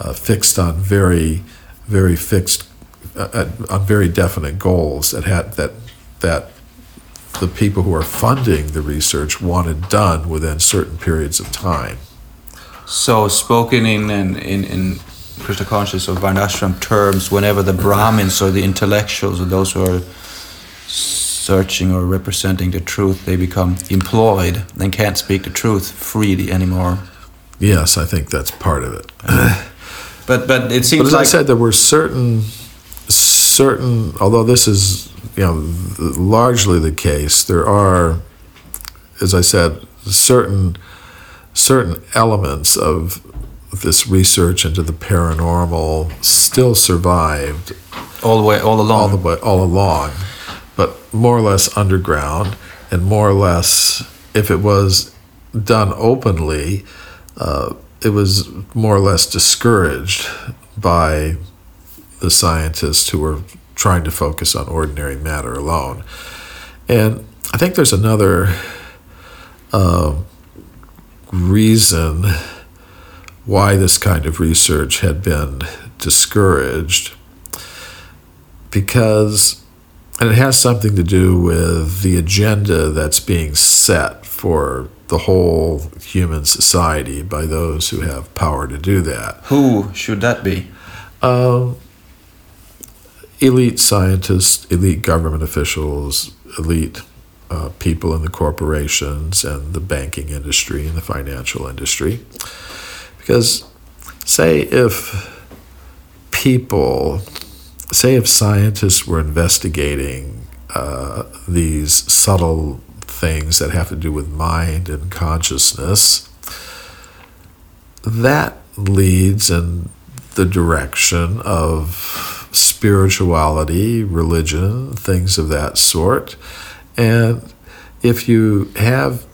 uh, fixed on very, very fixed, uh, on very definite goals that had that that the people who are funding the research want it done within certain periods of time. So spoken in in in, in Krishna consciousness or Varnashram terms, whenever the Brahmins or the intellectuals or those who are searching or representing the truth, they become employed and can't speak the truth freely anymore. Yes, I think that's part of it. But but it But seems as like I said, there were certain, certain. Although this is, you know, largely the case, there are, as I said, certain, certain elements of this research into the paranormal still survived all the way all along. all the way all along, but more or less underground, and more or less, if it was done openly, uh, it was more or less discouraged by the scientists who were trying to focus on ordinary matter alone. And I think there's another uh, reason why this kind of research had been discouraged because and it has something to do with the agenda that's being set for the whole human society by those who have power to do that. Who should that be? Um, elite scientists, elite government officials, elite uh, people in the corporations and the banking industry and the financial industry. Because, say, if people, say, if scientists were investigating uh, these subtle things that have to do with mind and consciousness, that leads in the direction of spirituality, religion, things of that sort. And if you have,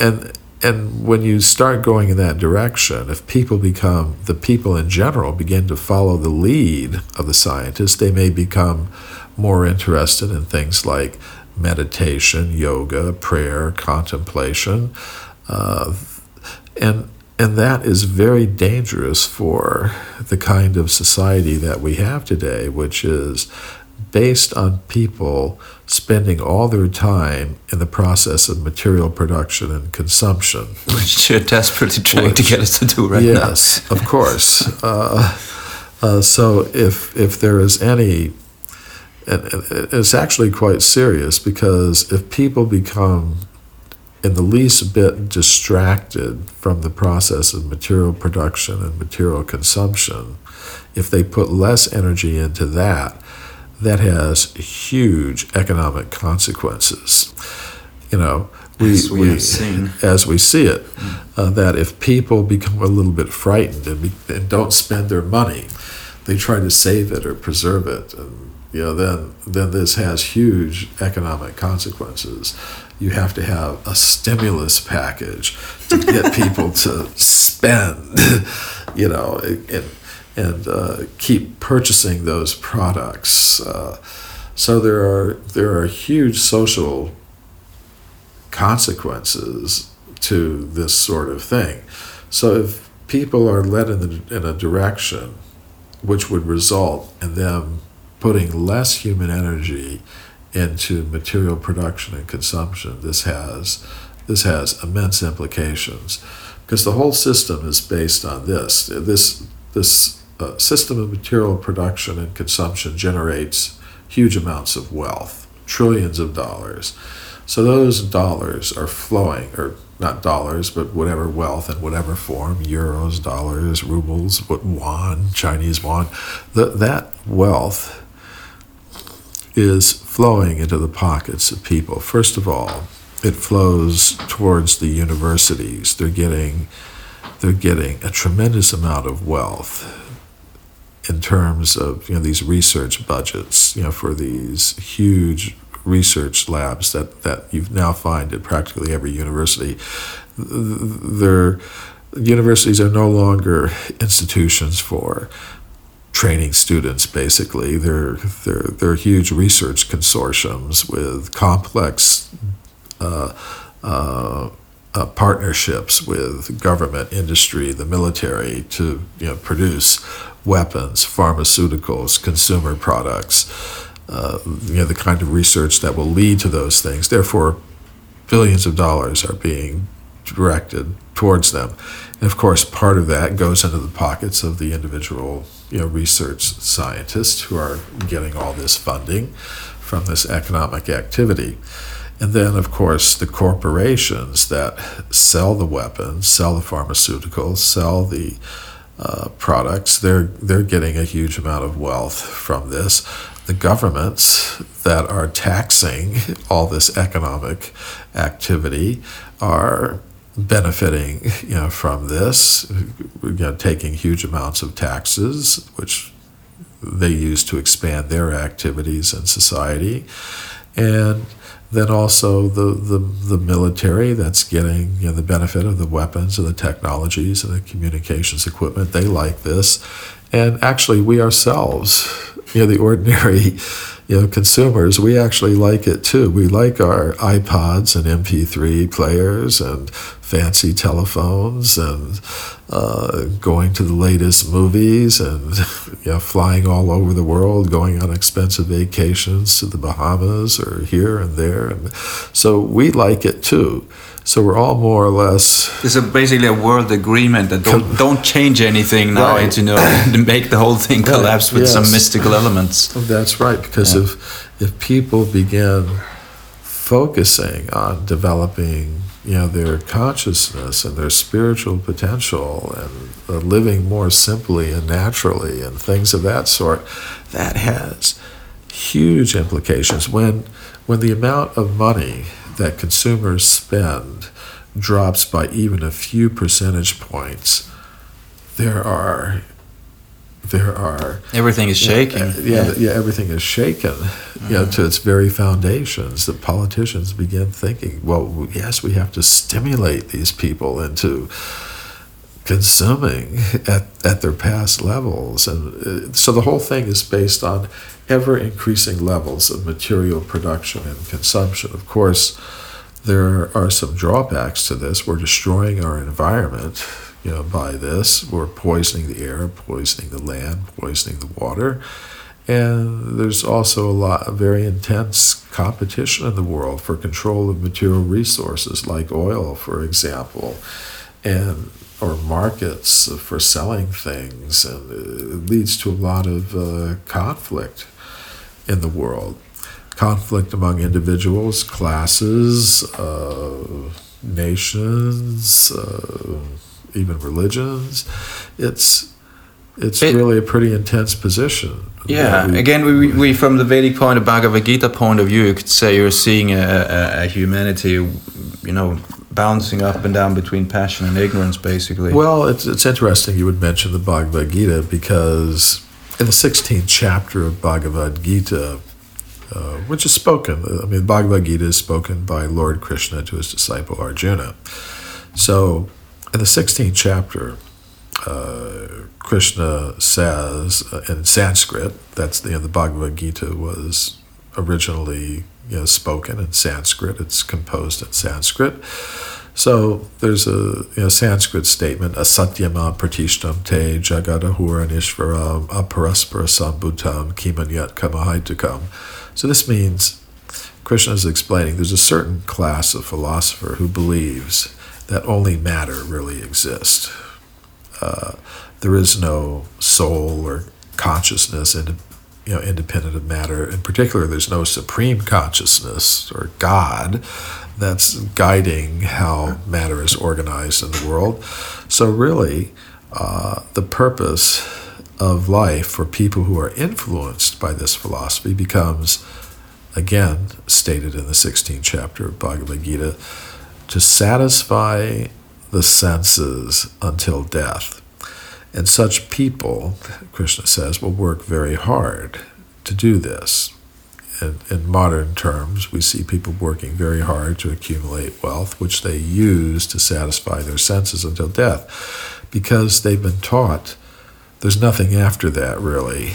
and and when you start going in that direction, if people become, the people in general begin to follow the lead of the scientists, they may become more interested in things like meditation, yoga, prayer, contemplation. Uh, and and that is very dangerous for the kind of society that we have today, which is based on people spending all their time in the process of material production and consumption. Which you're desperately trying Which, to get us to do right yes, now. Yes, of course. Uh, uh, so if if there is any, and it's actually quite serious because if people become in the least bit distracted from the process of material production and material consumption, if they put less energy into that, that has huge economic consequences. You know, we, as we, we as we see it, uh, that if people become a little bit frightened and, be, and don't spend their money, they try to save it or preserve it, and you know, then then this has huge economic consequences. You have to have a stimulus package to get people to spend, you know, and and uh, keep purchasing those products. Uh, so there are there are huge social consequences to this sort of thing. So if people are led in, the, in a direction which would result in them putting less human energy into material production and consumption, this has this has immense implications because the whole system is based on this. This this uh, system of material production and consumption generates huge amounts of wealth, trillions of dollars. So those dollars are flowing, or not dollars, but whatever wealth in whatever form euros, dollars, rubles, yuan, Chinese yuan the, that wealth is flowing into the pockets of people. First of all, it flows towards the universities. They're getting, they're getting a tremendous amount of wealth in terms of you know these research budgets, you know, for these huge research labs that, that you now find at practically every university. Their universities are no longer institutions for training students basically they're they're they're huge research consortiums with complex uh, uh, uh, partnerships with government industry the military to you know produce weapons, pharmaceuticals, consumer products, uh, you know, the kind of research that will lead to those things. Therefore, billions of dollars are being directed towards them. And of course, part of that goes into the pockets of the individual you know, research scientists who are getting all this funding from this economic activity. And then, of course, the corporations that sell the weapons, sell the pharmaceuticals, sell the uh, products, they're they're getting a huge amount of wealth from this. The governments that are taxing all this economic activity are benefiting, you know, from this, you know, taking huge amounts of taxes, which they use to expand their activities in society, and then also the, the, the military that's getting you know, the benefit of the weapons and the technologies and the communications equipment. They like this. And actually, we ourselves, you know, the ordinary you know, consumers, we actually like it too. We like our iPods and MP3 players and fancy telephones and uh, going to the latest movies and you know, flying all over the world, going on expensive vacations to the Bahamas or here and there. And so we like it too. So we're all more or less. It's a basically a world agreement that don't don't change anything now Right. and you know to make the whole thing Right, collapse with some mystical elements. That's right, because Yeah. if if people begin focusing on developing, you know, their consciousness and their spiritual potential and uh, living more simply and naturally and things of that sort, that has huge implications. When when the amount of money that consumers spend drops by even a few percentage points, there are there are Everything is shaking. uh, yeah, yeah, everything is shaken, you know, to its very foundations. The politicians begin thinking, well, yes, we have to stimulate these people into consuming at, at their past levels. And uh, so the whole thing is based on ever increasing levels of material production and consumption. Of course, there are some drawbacks to this. We're destroying our environment, you know, by this. We're poisoning the air, poisoning the land, poisoning the water. And there's also a lot of very intense competition in the world for control of material resources like oil, for example, and or markets for selling things, and it leads to a lot of uh, conflict in the world. Conflict among individuals, classes, uh, nations, uh, even religions. It's it's It- really a pretty intense position. Yeah, we- again, we, we from the Vedic point, the Bhagavad Gita point of view, you could say you're seeing a, a, a humanity, you know, bouncing up and down between passion and ignorance, basically. Well, it's, it's interesting you would mention the Bhagavad Gita because in the 16th chapter of Bhagavad Gita, uh, which is spoken, I mean, Bhagavad Gita is spoken by Lord Krishna to his disciple Arjuna. So in the 16th chapter, uh, Krishna says uh, in Sanskrit, that's the, the Bhagavad Gita was originally know, spoken in Sanskrit, it's composed in Sanskrit. So there's a you know, Sanskrit statement, asatyama pratishtam te jagadahura nishvaram aparaspara sambhutam kimanyat kamahaitukam. So this means Krishna is explaining there's a certain class of philosopher who believes that only matter really exists. Uh, there is no soul or consciousness in, you know, independent of matter. In particular, there's no supreme consciousness or God that's guiding how matter is organized in the world. So, really, uh, the purpose of life for people who are influenced by this philosophy becomes, again, stated in the 16th chapter of Bhagavad Gita, to satisfy the senses until death. And such people, Krishna says, will work very hard to do this. In, in modern terms, we see people working very hard to accumulate wealth, which they use to satisfy their senses until death, because they've been taught there's nothing after that, really.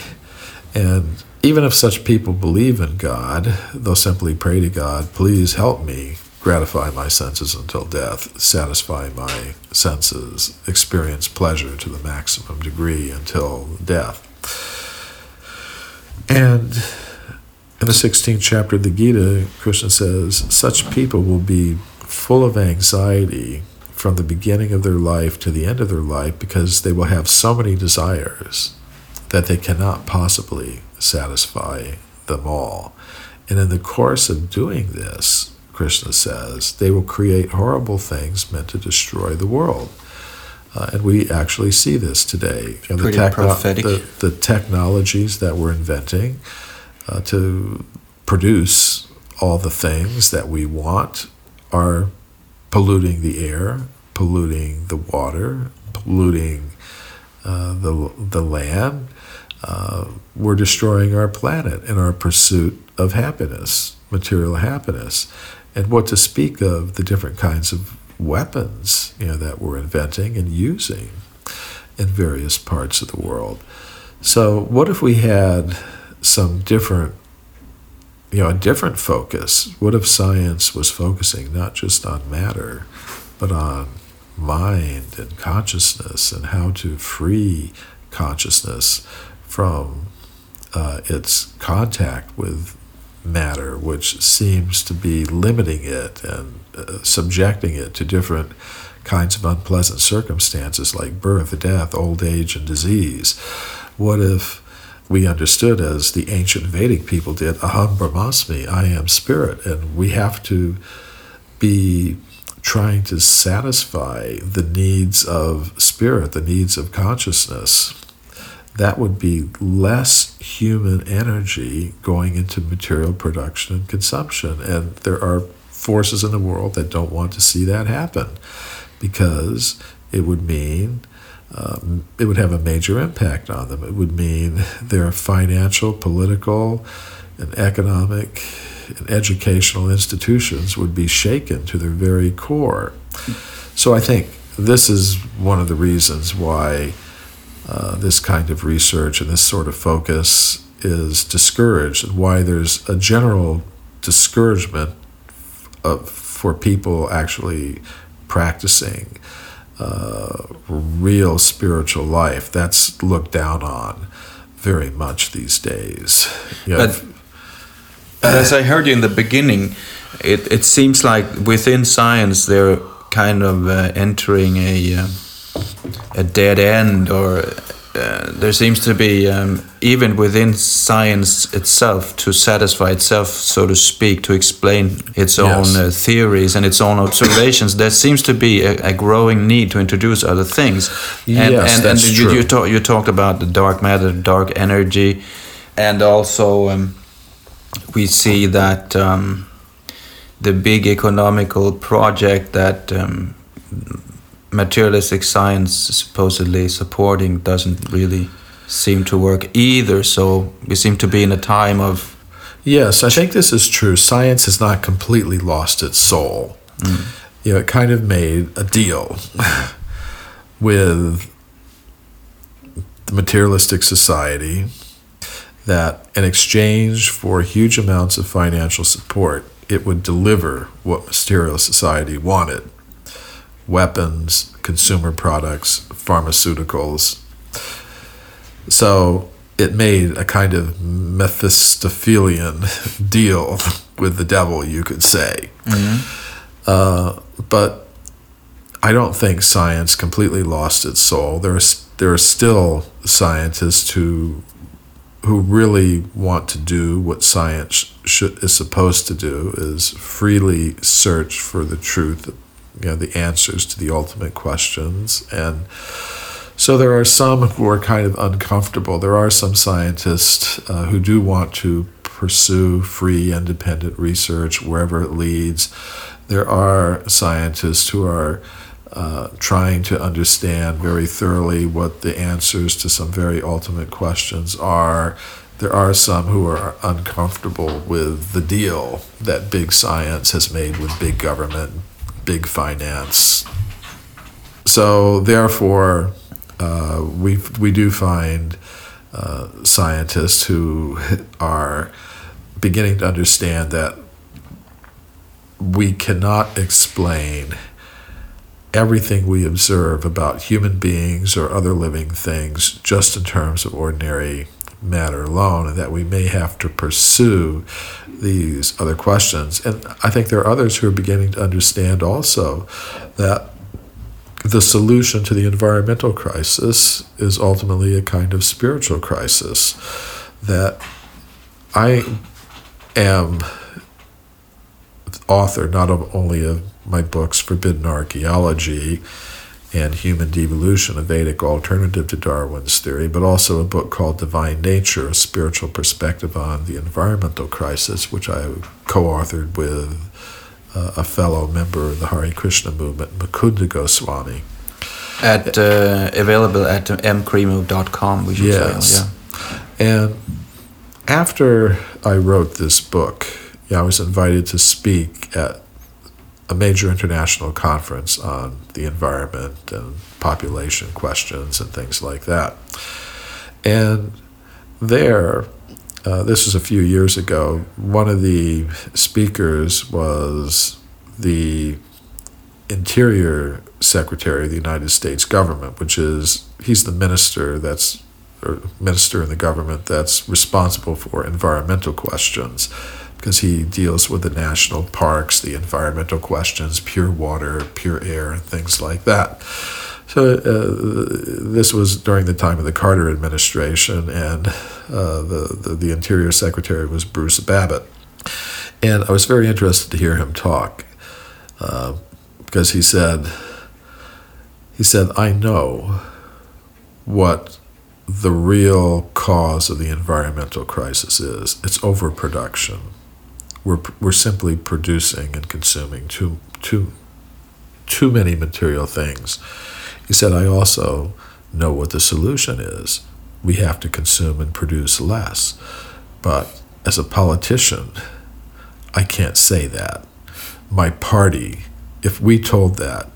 And even if such people believe in God, they'll simply pray to God, please help me gratify my senses until death, satisfy my senses, experience pleasure to the maximum degree until death. And in the 16th chapter of the Gita, Krishna says, such people will be full of anxiety from the beginning of their life to the end of their life because they will have so many desires that they cannot possibly satisfy them all. And in the course of doing this, Krishna says, they will create horrible things meant to destroy the world. Uh, and we actually see this today. You know, Pretty prophetic. The, the technologies that we're inventing uh, to produce all the things that we want are polluting the air, polluting the water, polluting uh, the, the land. Uh, we're destroying our planet in our pursuit of happiness, material happiness. And what to speak of the different kinds of weapons you know, that we're inventing and using in various parts of the world. So, what if we had some different, you know, a different focus? What if science was focusing not just on matter, but on mind and consciousness and how to free consciousness from uh, its contact with matter, which seems to be limiting it and uh, subjecting it to different kinds of unpleasant circumstances like birth, death, old age, and disease. What if we understood, as the ancient Vedic people did, Aham Brahmasmi, I am spirit, and we have to be trying to satisfy the needs of spirit, the needs of consciousness. That would be less human energy going into material production and consumption. And there are forces in the world that don't want to see that happen because it would mean um, it would have a major impact on them. It would mean their financial, political, and economic and educational institutions would be shaken to their very core. So I think this is one of the reasons why uh, this kind of research and this sort of focus is discouraged, and why there's a general discouragement of, for people actually practicing uh, real spiritual life. That's looked down on very much these days. You know, but but as I heard you in the beginning, it, it seems like within science they're kind of uh, entering a uh, a dead end, or uh, there seems to be um, even within science itself to satisfy itself, so to speak, to explain its own yes. Uh, theories and its own observations. There seems to be a, a growing need to introduce other things. And, yes, and, that's and true. You, you, talk, you talked about the dark matter, dark energy, and also. Um, we see that um, the big economical project that um, materialistic science supposedly supporting doesn't really seem to work either. So we seem to be in a time of. Yes, I think this is true. Science has not completely lost its soul. Mm. You know, it kind of made a deal with the materialistic society that in exchange for huge amounts of financial support, it would deliver what material society wanted weapons, consumer products, pharmaceuticals. So it made a kind of Mephistophelian deal with the devil, you could say. Mm-hmm. Uh, but I don't think science completely lost its soul. There are, there are still scientists who who really want to do what science should, is supposed to do is freely search for the truth, you know, the answers to the ultimate questions. And so there are some who are kind of uncomfortable. There are some scientists uh, who do want to pursue free, independent research wherever it leads. There are scientists who are uh, trying to understand very thoroughly what the answers to some very ultimate questions are. There are some who are uncomfortable with the deal that big science has made with big government, big finance. So, therefore, uh, we, we do find uh, scientists who are beginning to understand that we cannot explain everything we observe about human beings or other living things just in terms of ordinary matter alone, and that we may have to pursue these other questions. And I think there are others who are beginning to understand also that the solution to the environmental crisis is ultimately a kind of spiritual crisis. That I am author not only of my books, Forbidden Archaeology and Human Devolution, a Vedic alternative to Darwin's theory, but also a book called Divine Nature, a spiritual perspective on the environmental crisis, which I co authored with uh, a fellow member of the Hare Krishna movement, Mukunda Goswami. At uh, available at mcremo.com, we should yes. say. Yeah. And after I wrote this book, yeah, I was invited to speak at a major international conference on the environment and population questions and things like that. And there, uh, this was a few years ago, one of the speakers was the Interior Secretary of the United States government, which is he's the minister that's or minister in the government that's responsible for environmental questions because he deals with the national parks, the environmental questions, pure water, pure air, and things like that. So uh, this was during the time of the Carter administration, and uh, the, the, the Interior Secretary was Bruce Babbitt, and I was very interested to hear him talk uh, because he said he said I know what the real cause of the environmental crisis is. It's overproduction. We're, we're simply producing and consuming too, too, too many material things. He said, I also know what the solution is. We have to consume and produce less. But as a politician, I can't say that. My party, if we told that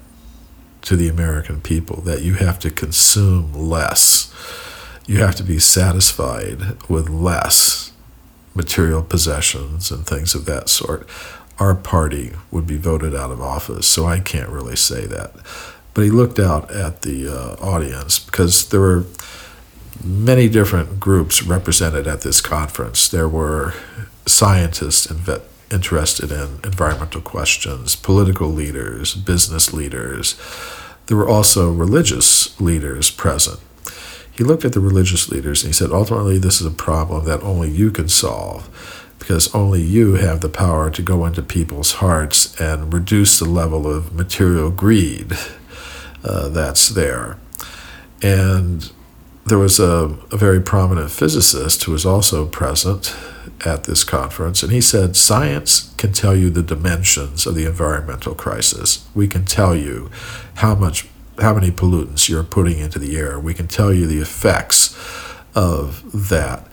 to the American people, that you have to consume less, you have to be satisfied with less material possessions and things of that sort, our party would be voted out of office. So I can't really say that. But he looked out at the uh, audience because there were many different groups represented at this conference. There were scientists inve- interested in environmental questions, political leaders, business leaders. There were also religious leaders present. He looked at the religious leaders and he said, ultimately, this is a problem that only you can solve because only you have the power to go into people's hearts and reduce the level of material greed uh, that's there. And there was a, a very prominent physicist who was also present at this conference, and he said, Science can tell you the dimensions of the environmental crisis. We can tell you how much how many pollutants you're putting into the air. We can tell you the effects of that.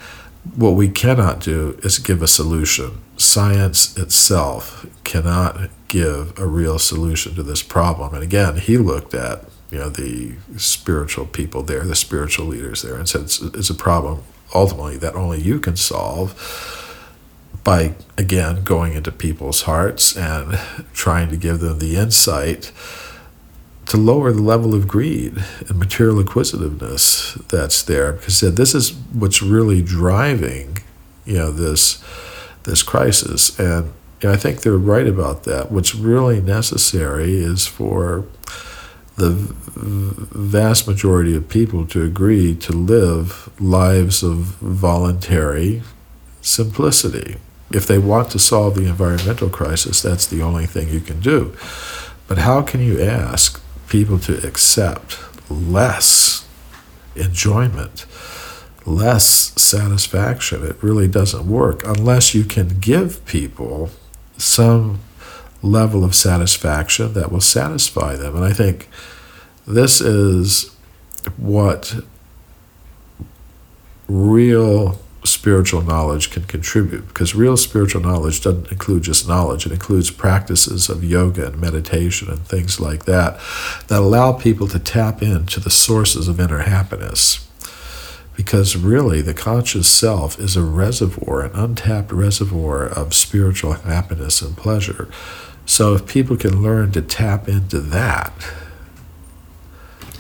What we cannot do is give a solution. Science itself cannot give a real solution to this problem. And again, he looked at you know the spiritual people there, the spiritual leaders there, and said it's, it's a problem ultimately that only you can solve by again going into people's hearts and trying to give them the insight to lower the level of greed and material acquisitiveness that's there because this is what's really driving you know this this crisis. And you know, I think they're right about that. What's really necessary is for the vast majority of people to agree to live lives of voluntary simplicity. If they want to solve the environmental crisis that's the only thing you can do. But how can you ask people to accept less enjoyment, less satisfaction. It really doesn't work unless you can give people some level of satisfaction that will satisfy them. And I think this is what real spiritual knowledge can contribute because real spiritual knowledge doesn't include just knowledge it includes practices of yoga and meditation and things like that that allow people to tap into the sources of inner happiness. Because really the conscious self is a reservoir an untapped reservoir of spiritual happiness and pleasure. So if people can learn to tap into that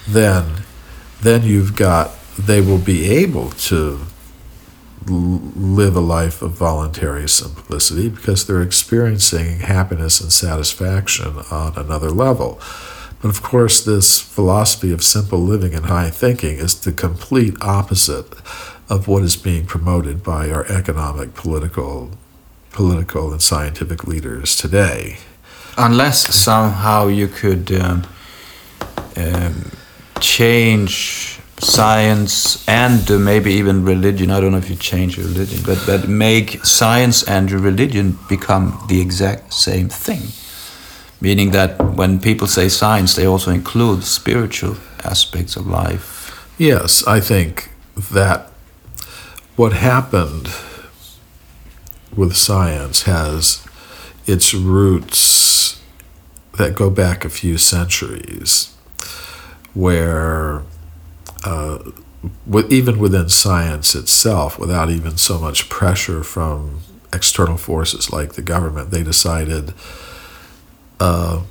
then then you've got they will be able to live a life of voluntary simplicity because they're experiencing happiness and satisfaction on another level. But of course, this philosophy of simple living and high thinking is the complete opposite of what is being promoted by our economic, political, political, and scientific leaders today. Unless somehow you could um, um, change science and uh, maybe even religion. I don't know if you change your religion, but but make science and your religion become the exact same thing. Meaning that when people say science, they also include spiritual aspects of life. Yes, I think that what happened with science has its roots that go back a few centuries, where uh, with, even within science itself, without even so much pressure from external forces like the government, they decided uh,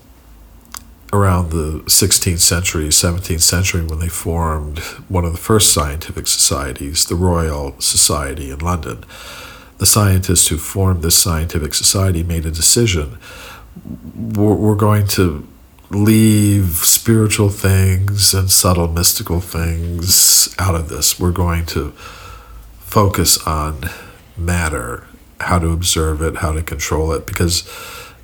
around the 16th century, 17th century, when they formed one of the first scientific societies, the Royal Society in London. The scientists who formed this scientific society made a decision. We're, we're going to leave spiritual things and subtle mystical things out of this. We're going to focus on matter, how to observe it, how to control it, because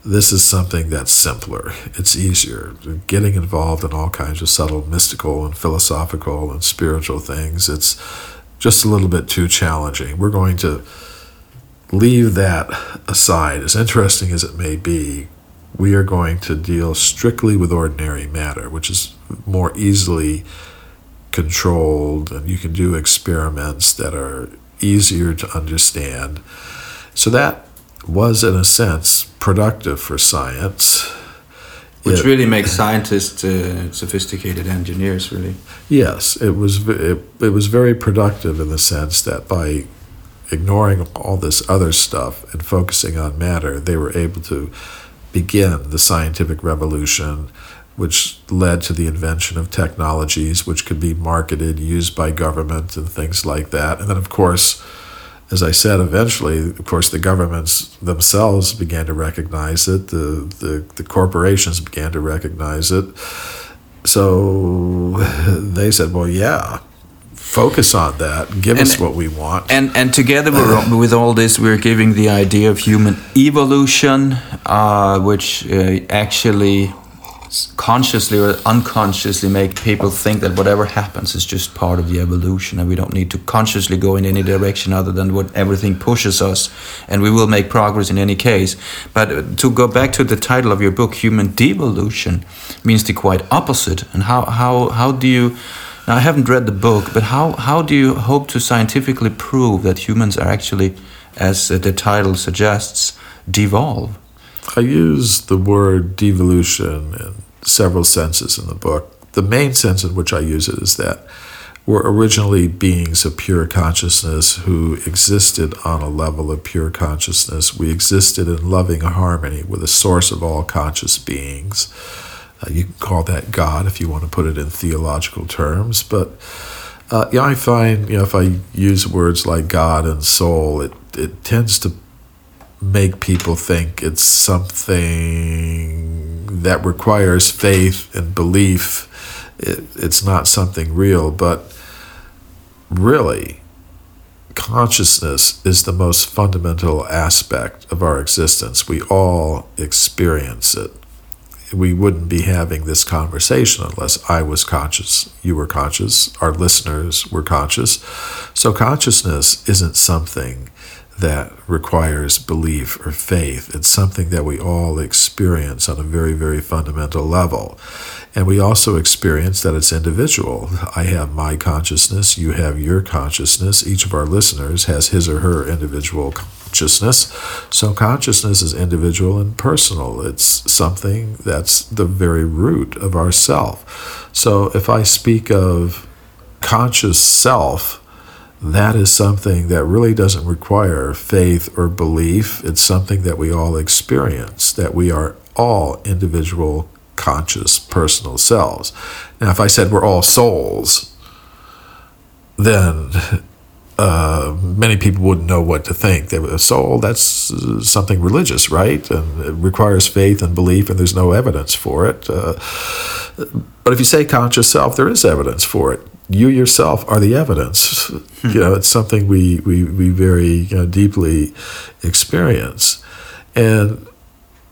this is something that's simpler. It's easier. Getting involved in all kinds of subtle mystical and philosophical and spiritual things, it's just a little bit too challenging. We're going to leave that aside. As interesting as it may be, we are going to deal strictly with ordinary matter, which is more easily controlled, and you can do experiments that are easier to understand. So that was, in a sense, productive for science. Which it, really makes scientists uh, sophisticated engineers, really. Yes, it was. It, it was very productive in the sense that by ignoring all this other stuff and focusing on matter, they were able to begin the scientific revolution, which led to the invention of technologies which could be marketed, used by government, and things like that. And then, of course as I said, eventually, of course, the governments themselves began to recognize it. The, the, the corporations began to recognize it. So they said, well, yeah, focus on that. Give and, us what we want. And and together with all this, we're giving the idea of human evolution, uh, which uh, actually consciously or unconsciously make people think that whatever happens is just part of the evolution and we don't need to consciously go in any direction other than what everything pushes us and we will make progress in any case but uh, to go back to the title of your book human devolution means the quite opposite and how how how do you now I haven't read the book but how how do you hope to scientifically prove that humans are actually as uh, the title suggests devolve I use the word devolution in several senses in the book. The main sense in which I use it is that we're originally beings of pure consciousness who existed on a level of pure consciousness. We existed in loving harmony with the source of all conscious beings. Uh, you can call that God if you want to put it in theological terms, but uh, yeah, I find you know if I use words like God and soul, it it tends to make people think it's something that requires faith and belief. It, it's not something real, but really, consciousness is the most fundamental aspect of our existence. We all experience it. We wouldn't be having this conversation unless I was conscious, you were conscious, our listeners were conscious. So, consciousness isn't something that requires belief or faith. It's something that we all experience on a very, very fundamental level. And we also experience that it's individual. I have my consciousness, you have your consciousness. Each of our listeners has his or her individual consciousness. So consciousness is individual and personal. It's something that's the very root of our self. So if I speak of conscious self, that is something that really doesn't require faith or belief. It's something that we all experience, that we are all individual, conscious, personal selves. Now, if I said we're all souls, then uh, many people wouldn't know what to think. They a soul, that's something religious, right? And it requires faith and belief, and there's no evidence for it. Uh, but if you say conscious self, there is evidence for it you yourself are the evidence. Hmm. You know, it's something we we, we very you know, deeply experience, and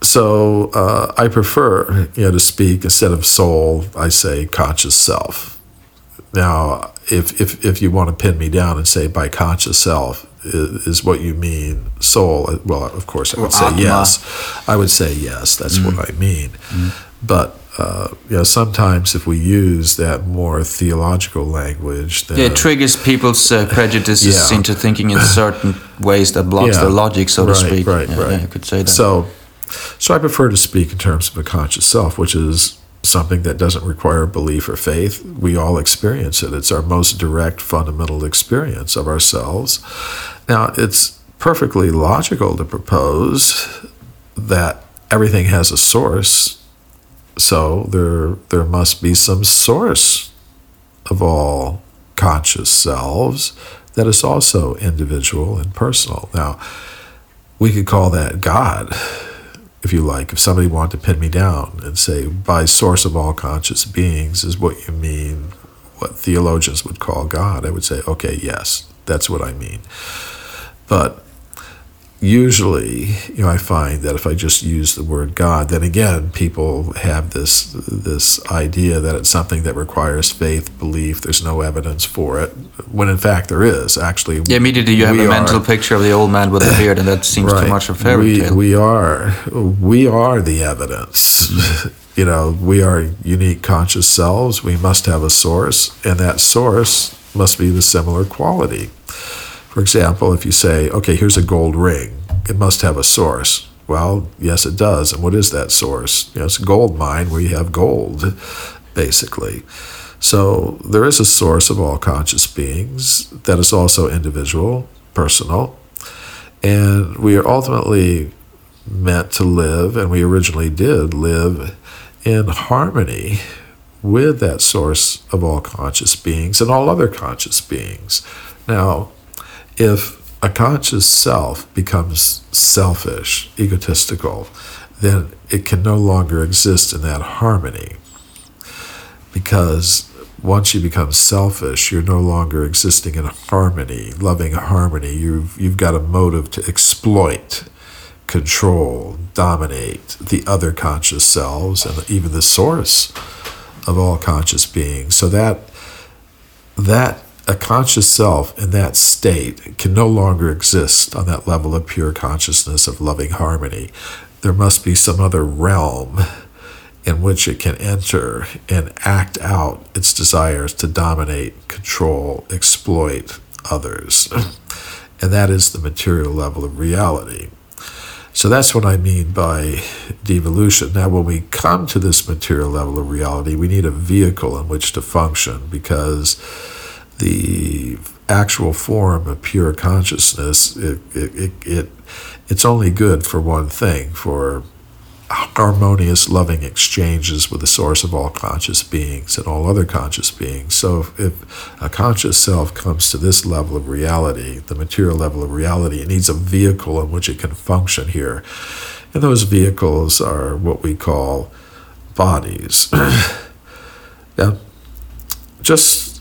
so uh, I prefer you know to speak instead of soul. I say conscious self. Now, if if if you want to pin me down and say by conscious self is, is what you mean soul, well, of course I would say yes. I would say yes. That's mm. what I mean, mm. but uh, you know, sometimes if we use that more theological language, then, yeah, it triggers people's uh, prejudices yeah. into thinking in certain ways that blocks yeah. their logic, so right, to speak. Right, yeah, right. I could say that. So, so I prefer to speak in terms of a conscious self, which is something that doesn't require belief or faith. We all experience it. It's our most direct, fundamental experience of ourselves. Now, it's perfectly logical to propose that everything has a source So there, there must be some source of all conscious selves that is also individual and personal. Now, we could call that God, if you like. If somebody wanted to pin me down and say, by source of all conscious beings is what you mean, what theologians would call God, I would say, okay, yes, that's what I mean. But usually, you know, I find that if I just use the word God, then again, people have this this idea that it's something that requires faith, belief. There's no evidence for it, when in fact there is. Actually, yeah, immediately you have a are, mental picture of the old man with the beard, and that seems right, too much of a fairy we, tale. We are, we are the evidence. you know, we are unique conscious selves. We must have a source, and that source must be the similar quality. For example, if you say, okay, here's a gold ring, it must have a source. Well, yes, it does. And what is that source? You know, it's a gold mine where you have gold, basically. So there is a source of all conscious beings that is also individual, personal, and we are ultimately meant to live, and we originally did live in harmony with that source of all conscious beings and all other conscious beings. Now, if a conscious self becomes selfish, egotistical, then it can no longer exist in that harmony. Because once you become selfish, you're no longer existing in harmony, loving harmony. You've, you've got a motive to exploit, control, dominate the other conscious selves and even the source of all conscious beings. So that that a conscious self in that state can no longer exist on that level of pure consciousness of loving harmony. There must be some other realm in which it can enter and act out its desires to dominate, control, exploit others. and that is the material level of reality. So that's what I mean by devolution. Now, when we come to this material level of reality, we need a vehicle in which to function because the actual form of pure consciousness, it, it, it, it, it's only good for one thing, for harmonious, loving exchanges with the source of all conscious beings and all other conscious beings. So if, if a conscious self comes to this level of reality, the material level of reality, it needs a vehicle in which it can function here. And those vehicles are what we call bodies. now, just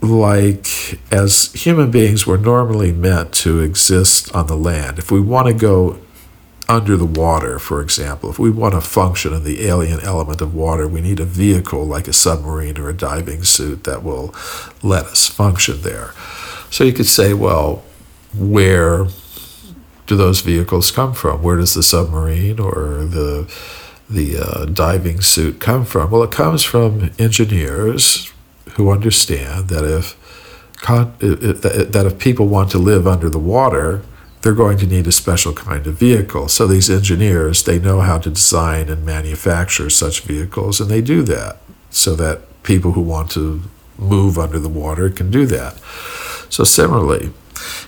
like as human beings, we're normally meant to exist on the land. If we want to go under the water, for example, if we want to function in the alien element of water, we need a vehicle like a submarine or a diving suit that will let us function there. So you could say, well, where do those vehicles come from? Where does the submarine or the the uh, diving suit come from? Well, it comes from engineers who understand that if that if people want to live under the water, they're going to need a special kind of vehicle. So these engineers, they know how to design and manufacture such vehicles, and they do that so that people who want to move under the water can do that. So similarly,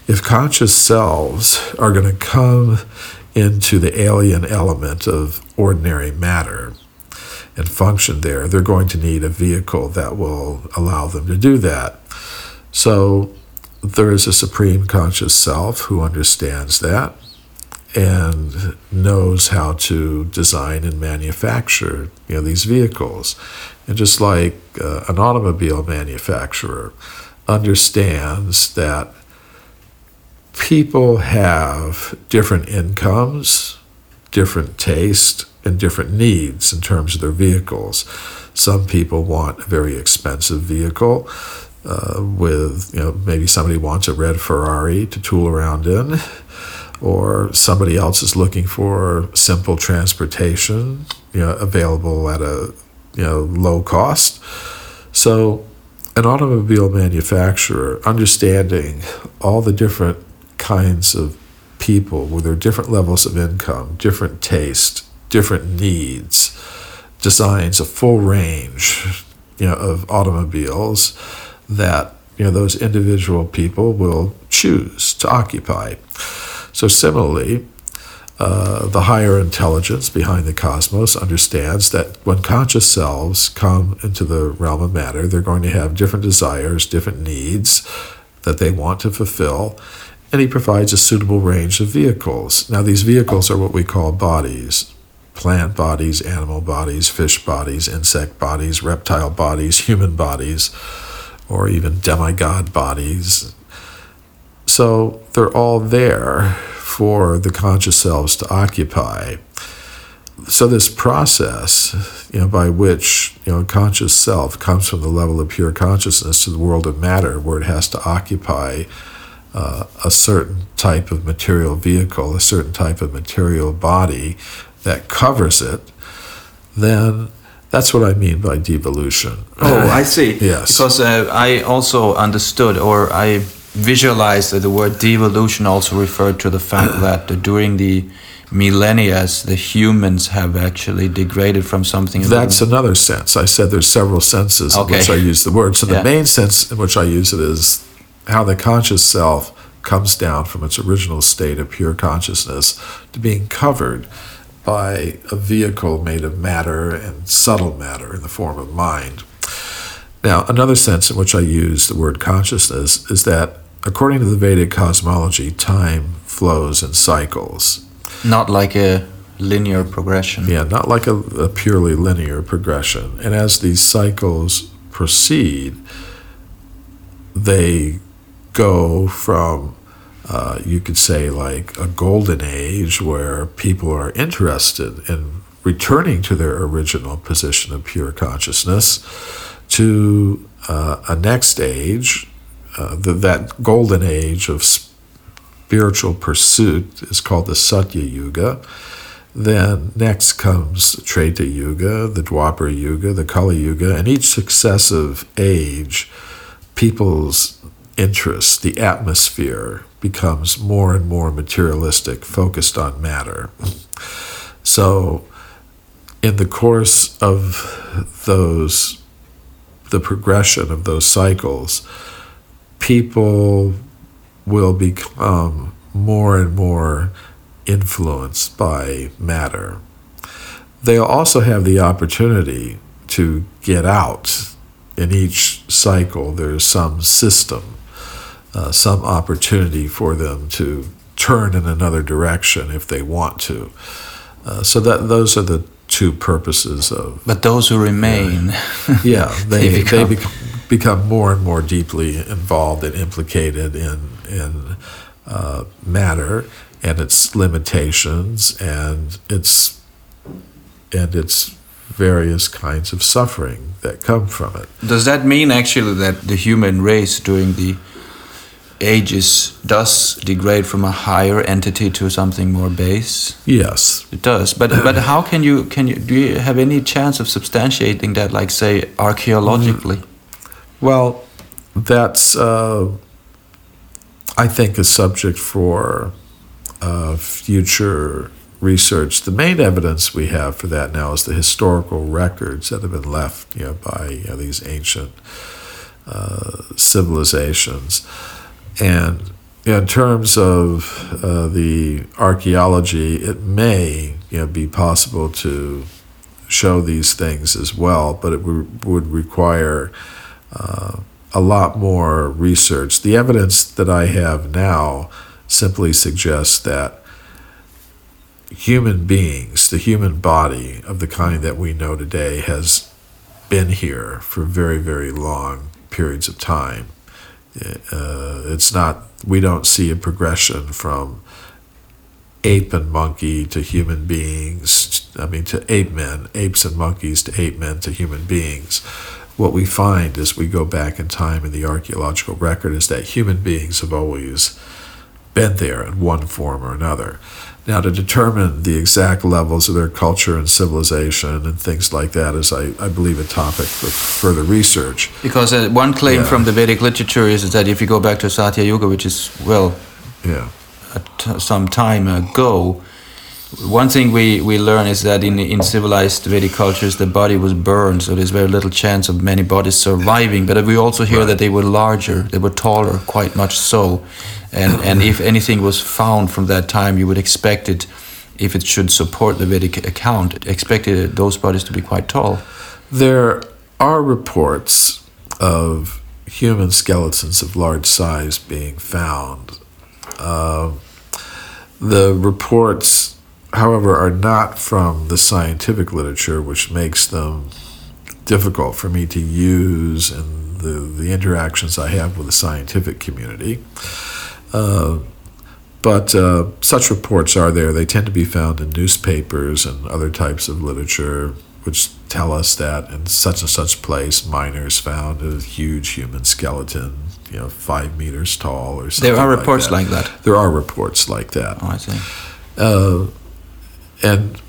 if conscious selves are going to come into the alien element of ordinary matter, and function there, they're going to need a vehicle that will allow them to do that. So there is a supreme conscious self who understands that and knows how to design and manufacture you know these vehicles and just like uh, an automobile manufacturer understands that people have different incomes different taste and different needs in terms of their vehicles. Some people want a very expensive vehicle uh, with, you know, maybe somebody wants a red Ferrari to tool around in, or somebody else is looking for simple transportation, you know, available at a, you know, low cost. So, an automobile manufacturer understanding all the different kinds of people with their different levels of income, different taste, different needs, designs a full range you know, of automobiles that you know, those individual people will choose to occupy. So, similarly, uh, the higher intelligence behind the cosmos understands that when conscious selves come into the realm of matter, they're going to have different desires, different needs that they want to fulfill, and he provides a suitable range of vehicles. Now, these vehicles are what we call bodies plant bodies, animal bodies, fish bodies, insect bodies, reptile bodies, human bodies, or even demigod bodies. So they're all there for the conscious selves to occupy. So this process, you know, by which you know conscious self comes from the level of pure consciousness to the world of matter, where it has to occupy uh, a certain type of material vehicle, a certain type of material body that covers it, then that's what I mean by devolution. Oh, I see. Yes. Because uh, I also understood or I visualized that the word devolution also referred to the fact that during the millennia, the humans have actually degraded from something. That's another sense. I said there's several senses Okay. in which I use the word. So the Yeah. main sense in which I use it is how the conscious self comes down from its original state of pure consciousness to being covered by a vehicle made of matter and subtle matter in the form of mind. Now, another sense in which I use the word consciousness is that according to the Vedic cosmology, time flows in cycles. not like a linear progression. Yeah, not like a, a purely linear progression. And as these cycles proceed, they go from, uh, you could say, like a golden age where people are interested in returning to their original position of pure consciousness to uh, a next age, uh, the, that golden age of spiritual pursuit is called the Satya Yuga. Then next comes Treta Yuga, the Dwapara Yuga, the Kali Yuga, and each successive age, people's interest, the atmosphere, becomes more and more materialistic, focused on matter. So, in the course of those, the progression of those cycles, people will become more and more influenced by matter. They'll also have the opportunity to get out. In each cycle, there's some system, uh, some opportunity for them to turn in another direction if they want to. Uh, so that those are the two purposes of But those who remain, yeah they They they become- become, become more and more deeply involved and implicated in in uh, matter and its limitations and its and its various kinds of suffering that come from it. does that mean actually that the human race during the ages does degrade from a higher entity to something more base? Yes, It does, but but how can you can you do you have any chance of substantiating that, like say archaeologically? Well, that's, uh, I think, a subject for uh, future research. The main evidence we have for that now is the historical records that have been left you know, by you know, these ancient uh, civilizations. And in terms of uh, the archaeology, it may you know, be possible to show these things as well, but it would require uh, a lot more research. The evidence that I have now simply suggests that human beings, the human body of the kind that we know today, has been here for very, very long periods of time. Uh, it's not, we don't see a progression from ape and monkey to human beings, I mean, to ape men, apes and monkeys to ape men to human beings. What we find as we go back in time in the archaeological record is that human beings have always been there in one form or another. Now, to determine the exact levels of their culture and civilization and things like that is, I, I believe, a topic for further research. Because uh, one claim Yeah. from the Vedic literature is that if you go back to Satya Yuga, which is well Yeah. some time ago, one thing we, we learn is that in in civilized Vedic cultures, the body was burned, so there's very little chance of many bodies surviving. But we also hear that they were larger, they were taller, quite much so. And and if anything was found from that time, you would expect it if it should support the Vedic account, expected those bodies to be quite tall. There are reports of human skeletons of large size being found. Uh, the reports, however, are not from the scientific literature, which makes them difficult for me to use in the, the interactions I have with the scientific community. Uh, but uh, such reports are there. They tend to be found in newspapers and other types of literature, which tell us that in such and such place, miners found a huge human skeleton, you know, five meters tall or something. There are like reports that. like that. There are reports like that. Oh, I see. Uh, and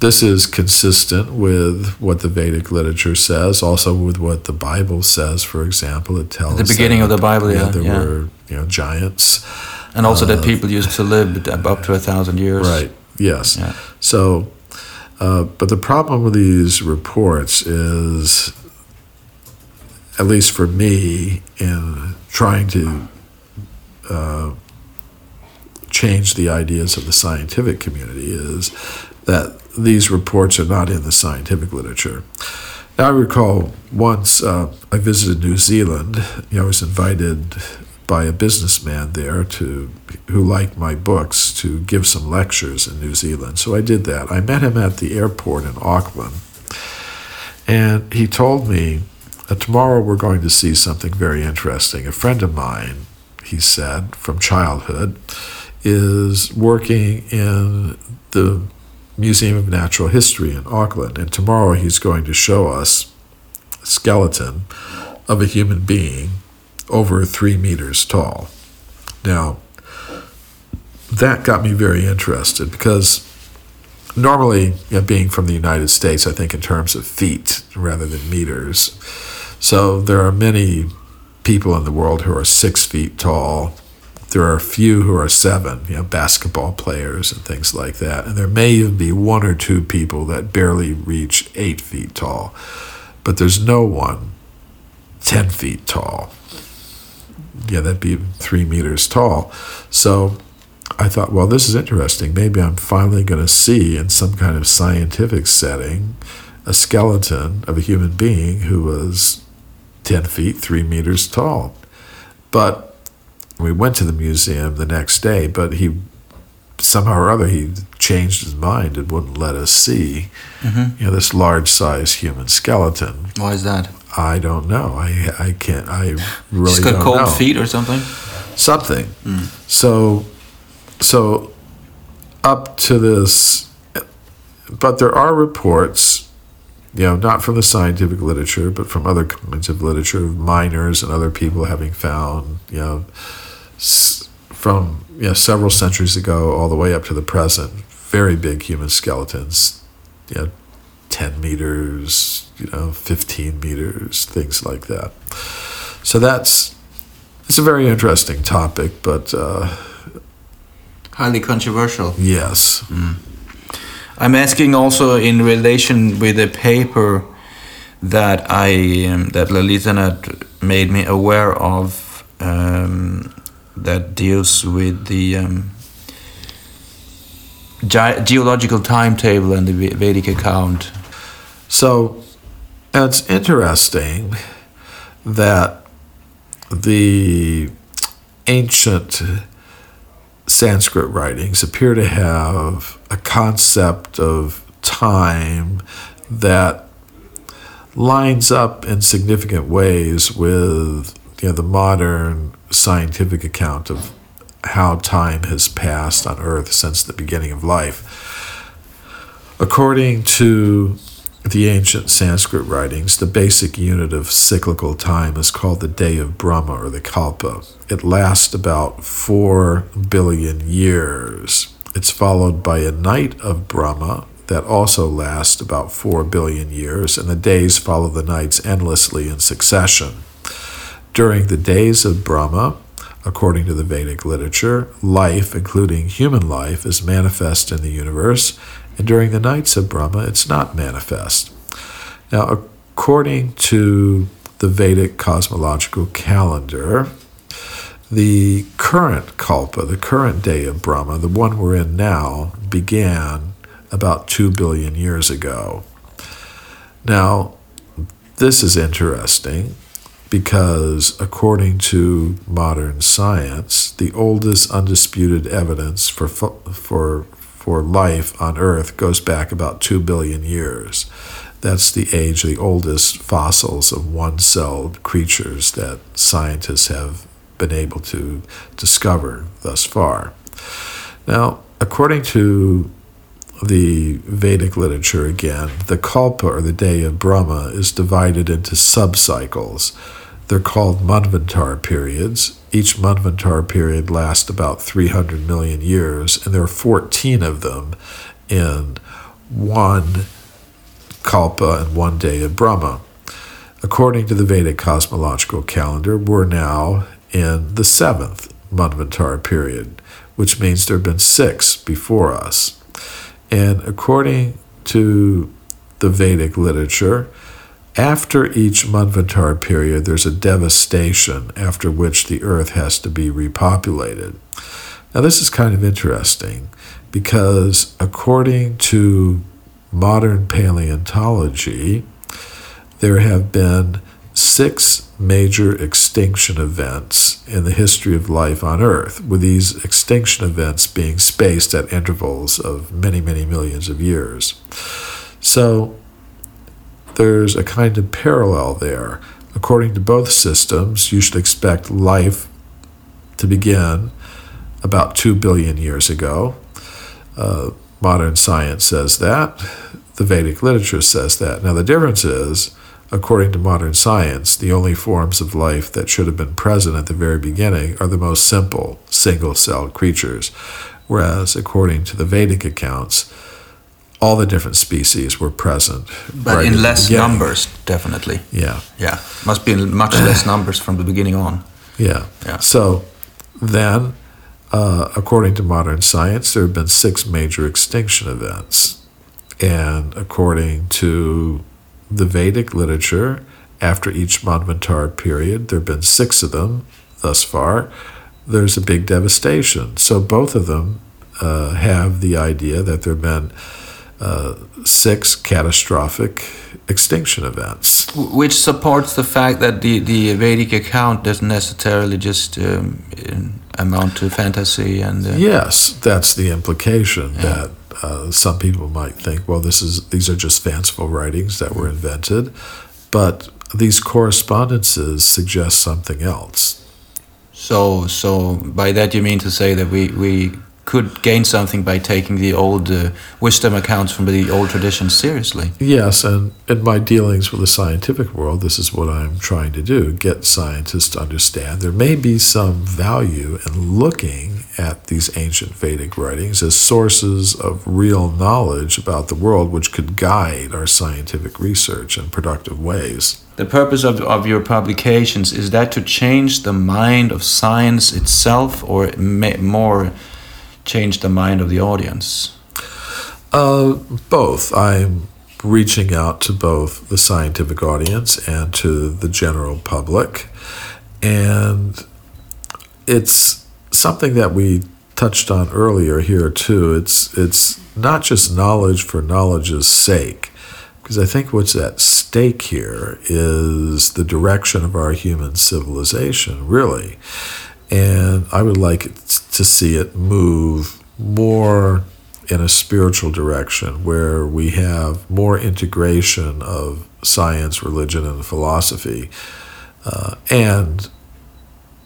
this is consistent with what the Vedic literature says, also with what the Bible says. For example, it tells the beginning that, of the Bible, yeah, there yeah. were you know giants, And also that Uh, people used to live up to a thousand years. right? Yes. Yeah. So, uh, but the problem with these reports is, at least for me, in trying to uh, change the ideas of the scientific community, is that these reports are not in the scientific literature. Now, I recall once uh, I visited New Zealand. You know, I was invited by a businessman there to who liked my books to give some lectures in New Zealand. So I did that. I met him at the airport in Auckland, and he told me that tomorrow we're going to see something very interesting. A friend of mine, he said, from childhood, is working in the Museum of Natural History in Auckland, and tomorrow he's going to show us a skeleton of a human being over three meters tall. Now, that got me very interested because normally, you know, being from the United States, I think in terms of feet rather than meters. So there are many people in the world who are six feet tall. There are a few who are seven, you know, basketball players and things like that. And there may even be one or two people that barely reach eight feet tall. But there's no one 10 feet tall. Yeah, that'd be three meters tall. So I thought, well, this is interesting. Maybe I'm finally going to see in some kind of scientific setting a skeleton of a human being who was 10 feet, three meters tall. But we went to the museum the next day, but he somehow or other he changed his mind and wouldn't let us see mm-hmm. you know this large size human skeleton Why is that? i don't know i i can't i really It's got don't cold know feet or something. something. Mm. So, so up to this, but there are reports, you know, not from the scientific literature, but from other kinds of literature of miners and other people having found, you know, from you know several centuries ago all the way up to the present, very big human skeletons, you know, ten meters, you know, fifteen meters, things like that. So that's it's a very interesting topic, but uh, Highly controversial. yes, I'm asking also in relation with a paper that I um, that Lalitanath made me aware of um, that deals with the um, ge- geological timetable and the Vedic account. So it's interesting that the ancient Sanskrit writings appear to have a concept of time that lines up in significant ways with you know, the modern scientific account of how time has passed on Earth since the beginning of life. According to the ancient Sanskrit writings, the basic unit of cyclical time is called the day of Brahma or the Kalpa. It lasts about 4 billion years. It's followed by a night of Brahma that also lasts about 4 billion years, and the days follow the nights endlessly in succession. During the days of Brahma, according to the Vedic literature, life, including human life, is manifest in the universe, and during the nights of Brahma, it's not manifest. Now, according to the Vedic cosmological calendar, The current Kalpa, the current day of Brahma, the one we're in now, began about 2 billion years ago. Now, this is interesting because, according to modern science, the oldest undisputed evidence for, for, for life on Earth goes back about 2 billion years. That's the age of the oldest fossils of one celled creatures that scientists have been able to discover thus far. Now, according to the Vedic literature again, the Kalpa, or the day of Brahma, is divided into subcycles. They're called Manvantar periods. Each Manvantar period lasts about 300 million years, and there are 14 of them in one Kalpa and one day of Brahma. According to the Vedic cosmological calendar, we're now in the seventh Manvantar period, which means there have been six before us. And according to the Vedic literature, after each Manvantar period, there's a devastation after which the earth has to be repopulated. Now, this is kind of interesting because according to modern paleontology, there have been six major extinction events in the history of life on Earth, with these extinction events being spaced at intervals of many, many millions of years. So there's a kind of parallel there. According to both systems, you should expect life to begin about 2 billion years ago. Uh, modern science says that. The Vedic literature says that. Now, the difference is According to modern science, the only forms of life that should have been present at the very beginning are the most simple, single celled creatures, whereas, according to the Vedic accounts, all the different species were present. But right in less numbers, definitely. Yeah. Yeah. Must be in much less numbers from the beginning on. Yeah. yeah. So then, uh, according to modern science, there have been six major extinction events. And according to the Vedic literature after each Manvantar period. There have been six of them thus far. There's a big devastation. So both of them uh, have the idea that there have been uh, six catastrophic extinction events. Which supports the fact that the, the Vedic account doesn't necessarily just um, amount to fantasy and. Uh, yes, that's the implication yeah. that uh, some people might think, well, this is these are just fanciful writings that were invented, but these correspondences suggest something else. So, so by that you mean to say that we we could gain something by taking the old uh, wisdom accounts from the old traditions seriously. Yes, and in my dealings with the scientific world, this is what I'm trying to do get scientists to understand there may be some value in looking at these ancient Vedic writings as sources of real knowledge about the world, which could guide our scientific research in productive ways. The purpose of, of your publications is that to change the mind of science itself or more change the mind of the audience? Uh, both. I'm reaching out to both the scientific audience and to the general public. And it's something that we touched on earlier here too. It's it's not just knowledge for knowledge's sake, because I think what's at stake here is the direction of our human civilization, really. And I would like to see it move more in a spiritual direction where we have more integration of science, religion, and philosophy uh, and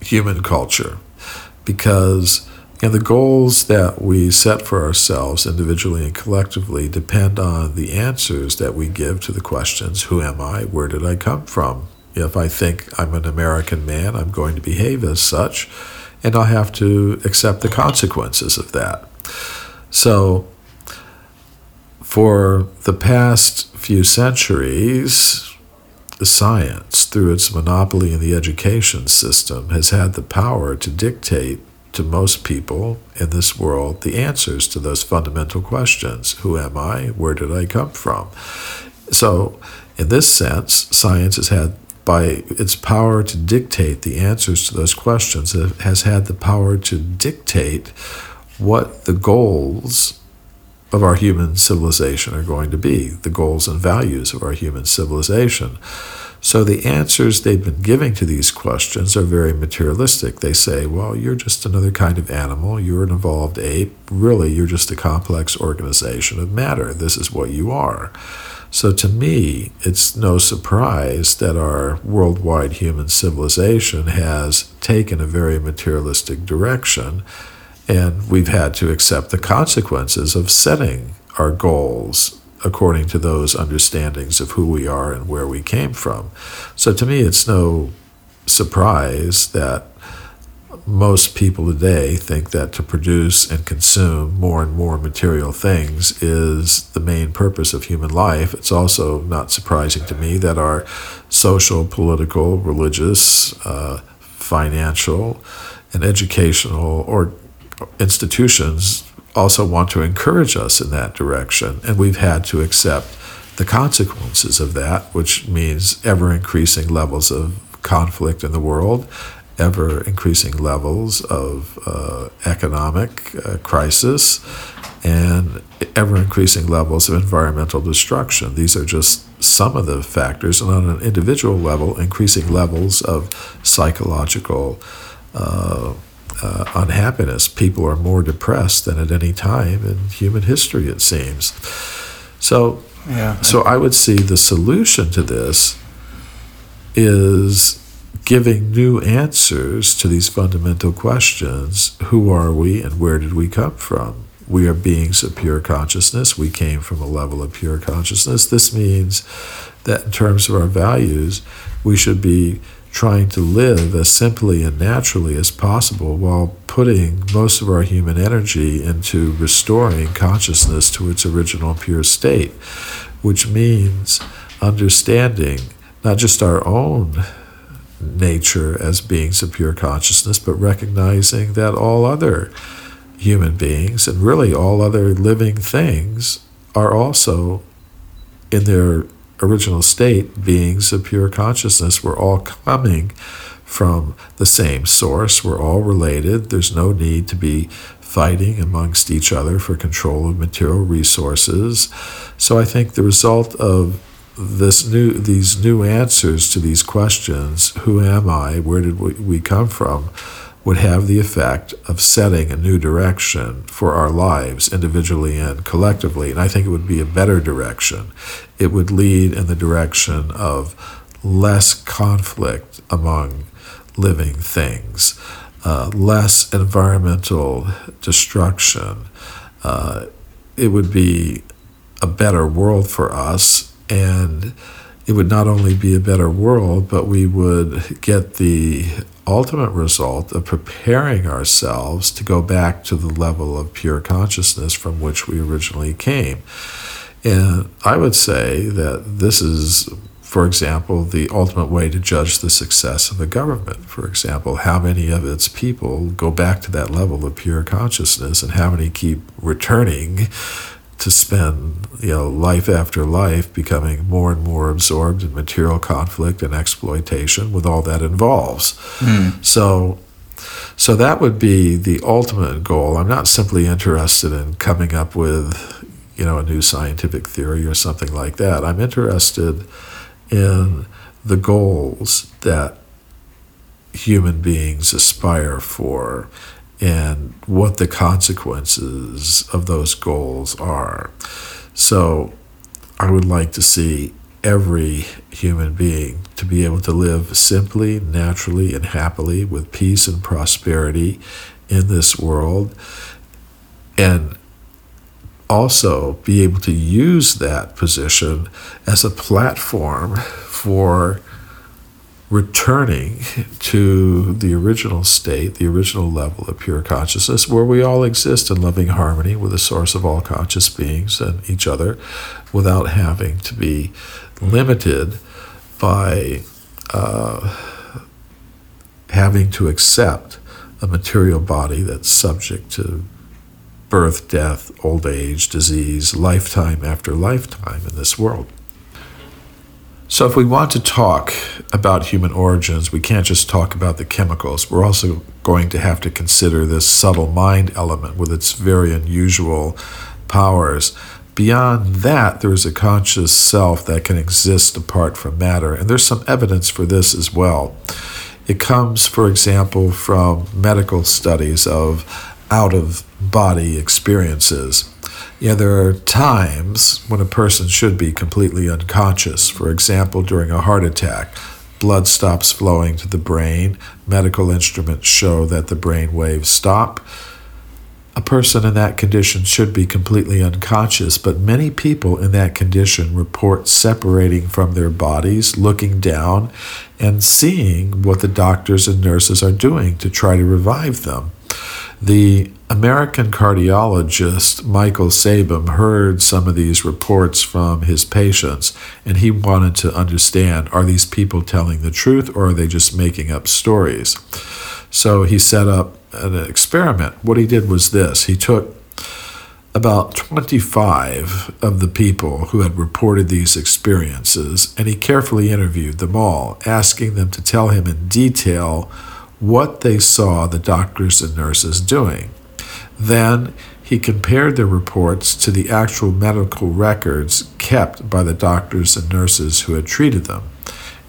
human culture. Because know, the goals that we set for ourselves individually and collectively depend on the answers that we give to the questions who am I? Where did I come from? If I think I'm an American man, I'm going to behave as such, and I'll have to accept the consequences of that. So, for the past few centuries, science, through its monopoly in the education system, has had the power to dictate to most people in this world the answers to those fundamental questions Who am I? Where did I come from? So, in this sense, science has had by its power to dictate the answers to those questions, it has had the power to dictate what the goals of our human civilization are going to be, the goals and values of our human civilization. So the answers they've been giving to these questions are very materialistic. They say, well, you're just another kind of animal, you're an evolved ape, really, you're just a complex organization of matter. This is what you are. So to me, it's no surprise that our worldwide human civilization has taken a very materialistic direction, and we've had to accept the consequences of setting our goals according to those understandings of who we are and where we came from. So to me, it's no surprise that most people today think that to produce and consume more and more material things is the main purpose of human life. It's also not surprising to me that our social, political, religious, uh, financial, and educational or institutions also want to encourage us in that direction. And we've had to accept the consequences of that, which means ever increasing levels of conflict in the world ever increasing levels of uh, economic uh, crisis and ever increasing levels of environmental destruction. These are just some of the factors, and on an individual level, increasing levels of psychological uh, uh unhappiness. People are more depressed than at any time in human history, it seems. So, yeah. so I would see the solution to this is giving new answers to these fundamental questions who are we and where did we come from? We are beings of pure consciousness. We came from a level of pure consciousness. This means that in terms of our values, we should be trying to live as simply and naturally as possible while putting most of our human energy into restoring consciousness to its original pure state, which means understanding not just our own nature as beings of pure consciousness, but recognizing that all other human beings and really all other living things are also in their original state beings of pure consciousness. We're all coming from the same source. We're all related. There's no need to be fighting amongst each other for control of material resources. So I think the result of this new these new answers to these questions who am i where did we, we come from would have the effect of setting a new direction for our lives individually and collectively. And i think it would be a better direction. It would lead in the direction of less conflict among living things uh, less environmental destruction. Uh, it would be a better world for us and it would not only be a better world, but we would get the ultimate result of preparing ourselves to go back to the level of pure consciousness from which we originally came. And I would say that this is, for example, the ultimate way to judge the success of a government. For example, how many of its people go back to that level of pure consciousness and how many keep returning to spend you know life after life becoming more and more absorbed in material conflict and exploitation with all that involves. Mm. so so that would be the ultimate goal. I'm not simply interested in coming up with you know a new scientific theory or something like that. I'm interested in the goals that human beings aspire for and what the consequences of those goals are. So I would like to see every human being to be able to live simply, naturally, and happily with peace and prosperity in this world and also be able to use that position as a platform for returning to the original state, the original level of pure consciousness, where we all exist in loving harmony with the source of all conscious beings and each other without having to be limited by uh, having to accept a material body that's subject to birth, death, old age, disease, lifetime after lifetime in this world. So, if we want to talk about human origins, we can't just talk about the chemicals. We're also going to have to consider this subtle mind element with its very unusual powers. Beyond that, there is a conscious self that can exist apart from matter, and there's some evidence for this as well. It comes, for example, from medical studies of out of body experiences. Yeah, there are times when a person should be completely unconscious. For example, during a heart attack, blood stops flowing to the brain. Medical instruments show that the brain waves stop. A person in that condition should be completely unconscious, but many people in that condition report separating from their bodies, looking down, and seeing what the doctors and nurses are doing to try to revive them. The American cardiologist Michael Sabom heard some of these reports from his patients, and he wanted to understand are these people telling the truth or are they just making up stories? So he set up an experiment. What he did was this he took about 25 of the people who had reported these experiences, and he carefully interviewed them all, asking them to tell him in detail what they saw the doctors and nurses doing. Then he compared the reports to the actual medical records kept by the doctors and nurses who had treated them,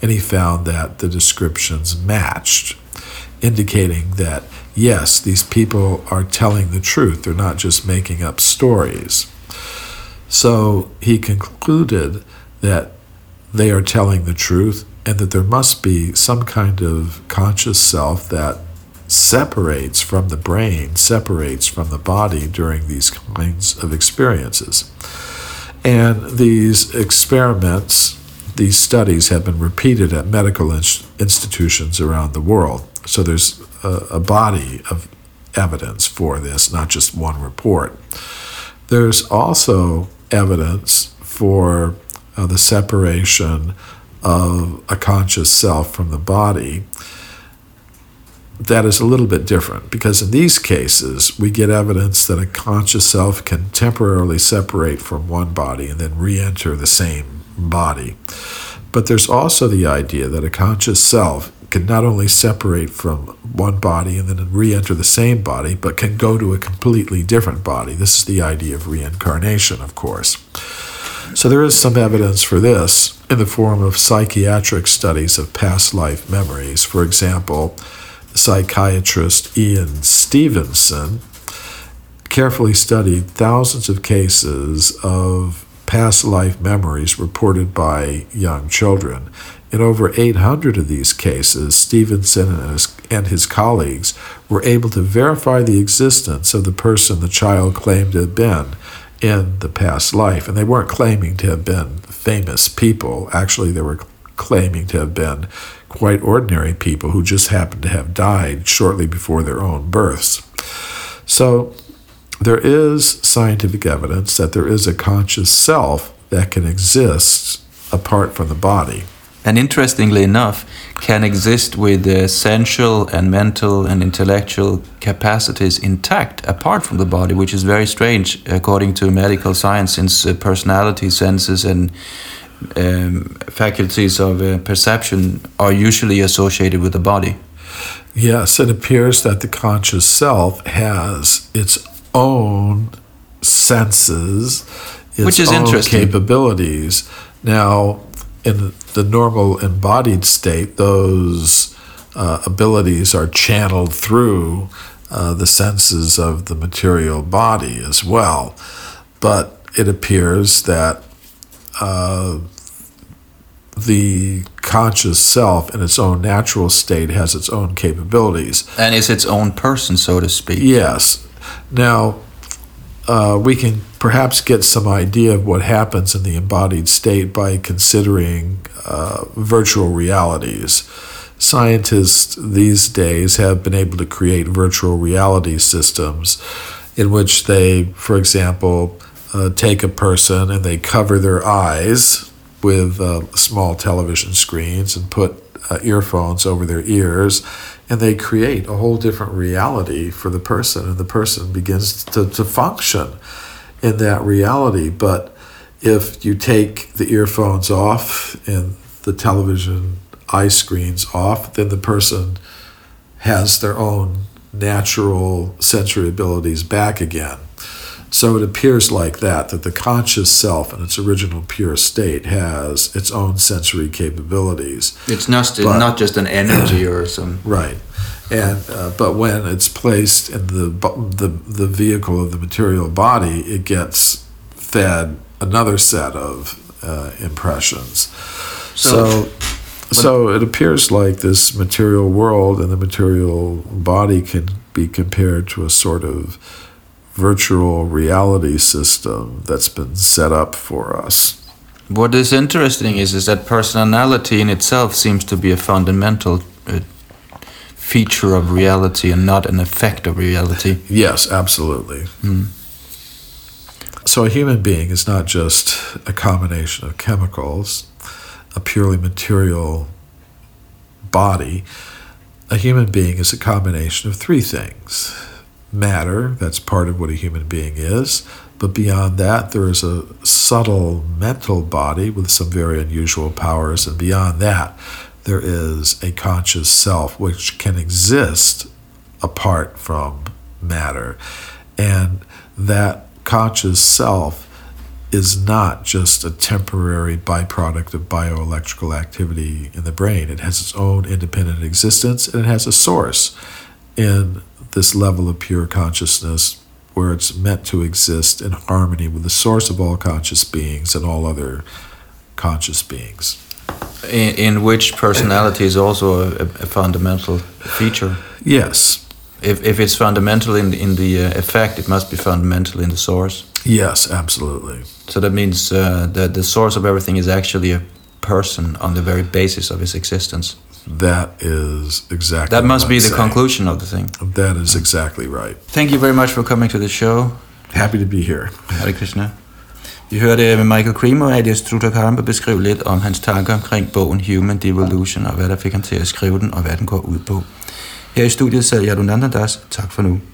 and he found that the descriptions matched, indicating that yes, these people are telling the truth, they're not just making up stories. So he concluded that they are telling the truth and that there must be some kind of conscious self that separates from the brain, separates from the body during these kinds of experiences. And these experiments, these studies have been repeated at medical institutions around the world. So there's a, a body of evidence for this, not just one report. There's also evidence for uh, the separation of a conscious self from the body that is a little bit different. Because in these cases we get evidence that a conscious self can temporarily separate from one body and then re-enter the same body. But there's also the idea that a conscious self can not only separate from one body and then re-enter the same body but can go to a completely different body. This is the idea of reincarnation of course so there is some evidence for this in the form of psychiatric studies of past life memories. For example, psychiatrist Ian Stevenson carefully studied thousands of cases of past life memories reported by young children. In over 800 of these cases, Stevenson and his, and his, colleagues were able to verify the existence of the person the child claimed to have been in the past life. And they weren't claiming to have been famous people. Actually, they were claiming to have been quite ordinary people who just happened to have died shortly before their own births. So there is scientific evidence that there is a conscious self that can exist apart from the body and interestingly enough, can exist with the sensual and mental and intellectual capacities intact apart from the body, which is very strange according to medical science, since uh, personality, senses, and um, faculties of uh, perception are usually associated with the body. Yes, it appears that the conscious self has its own senses, its which is own interesting. capabilities. Now, in the normal embodied state, those uh, abilities are channeled through uh, the senses of the material body as well. But it appears that uh, the conscious self in its own natural state has its own capabilities. And is its own person, so to speak. Yes. Now, uh, we can perhaps get some idea of what happens in the embodied state by considering uh, virtual realities. Scientists these days have been able to create virtual reality systems in which they, for example, uh, take a person and they cover their eyes with uh, small television screens and put uh, earphones over their ears and they create a whole different reality for the person and the person begins to, to function in that reality but if you take the earphones off and the television eye screens off, then the person has their own natural sensory abilities back again. So it appears like that, that the conscious self in its original pure state has its own sensory capabilities. It's not, But- not just an energy or some. Right. And uh, but when it's placed in the the the vehicle of the material body, it gets fed another set of uh, impressions. So, so, it appears like this material world and the material body can be compared to a sort of virtual reality system that's been set up for us. What is interesting is, is that personality in itself seems to be a fundamental uh, feature of reality and not an effect of reality. Yes, absolutely. Hmm. So a human being is not just a combination of chemicals, a purely material body. A human being is a combination of three things matter, that's part of what a human being is, but beyond that, there is a subtle mental body with some very unusual powers, and beyond that, there is a conscious self which can exist apart from matter. And that conscious self is not just a temporary byproduct of bioelectrical activity in the brain. It has its own independent existence and it has a source in this level of pure consciousness where it's meant to exist in harmony with the source of all conscious beings and all other conscious beings. In, in which personality is also a, a fundamental feature. Yes, If, if it's fundamental in, in the uh, effect, it must be fundamental in the source. yes, absolutely. So that means uh, that the source of everything is actually a person on the very basis of his existence. That is exactly That must be I'm the saying. conclusion of the thing. That is exactly right. Thank you very much for coming to the show. Happy to be here. Hare Krishna. Vi hørte med Michael Cremer og Adias Trutakarma beskrive lidt om hans tanker omkring bogen Human Devolution, og hvad der fik ham til at skrive den, og hvad den går ud på. Her i studiet sad Yadunandandas. Tak for nu.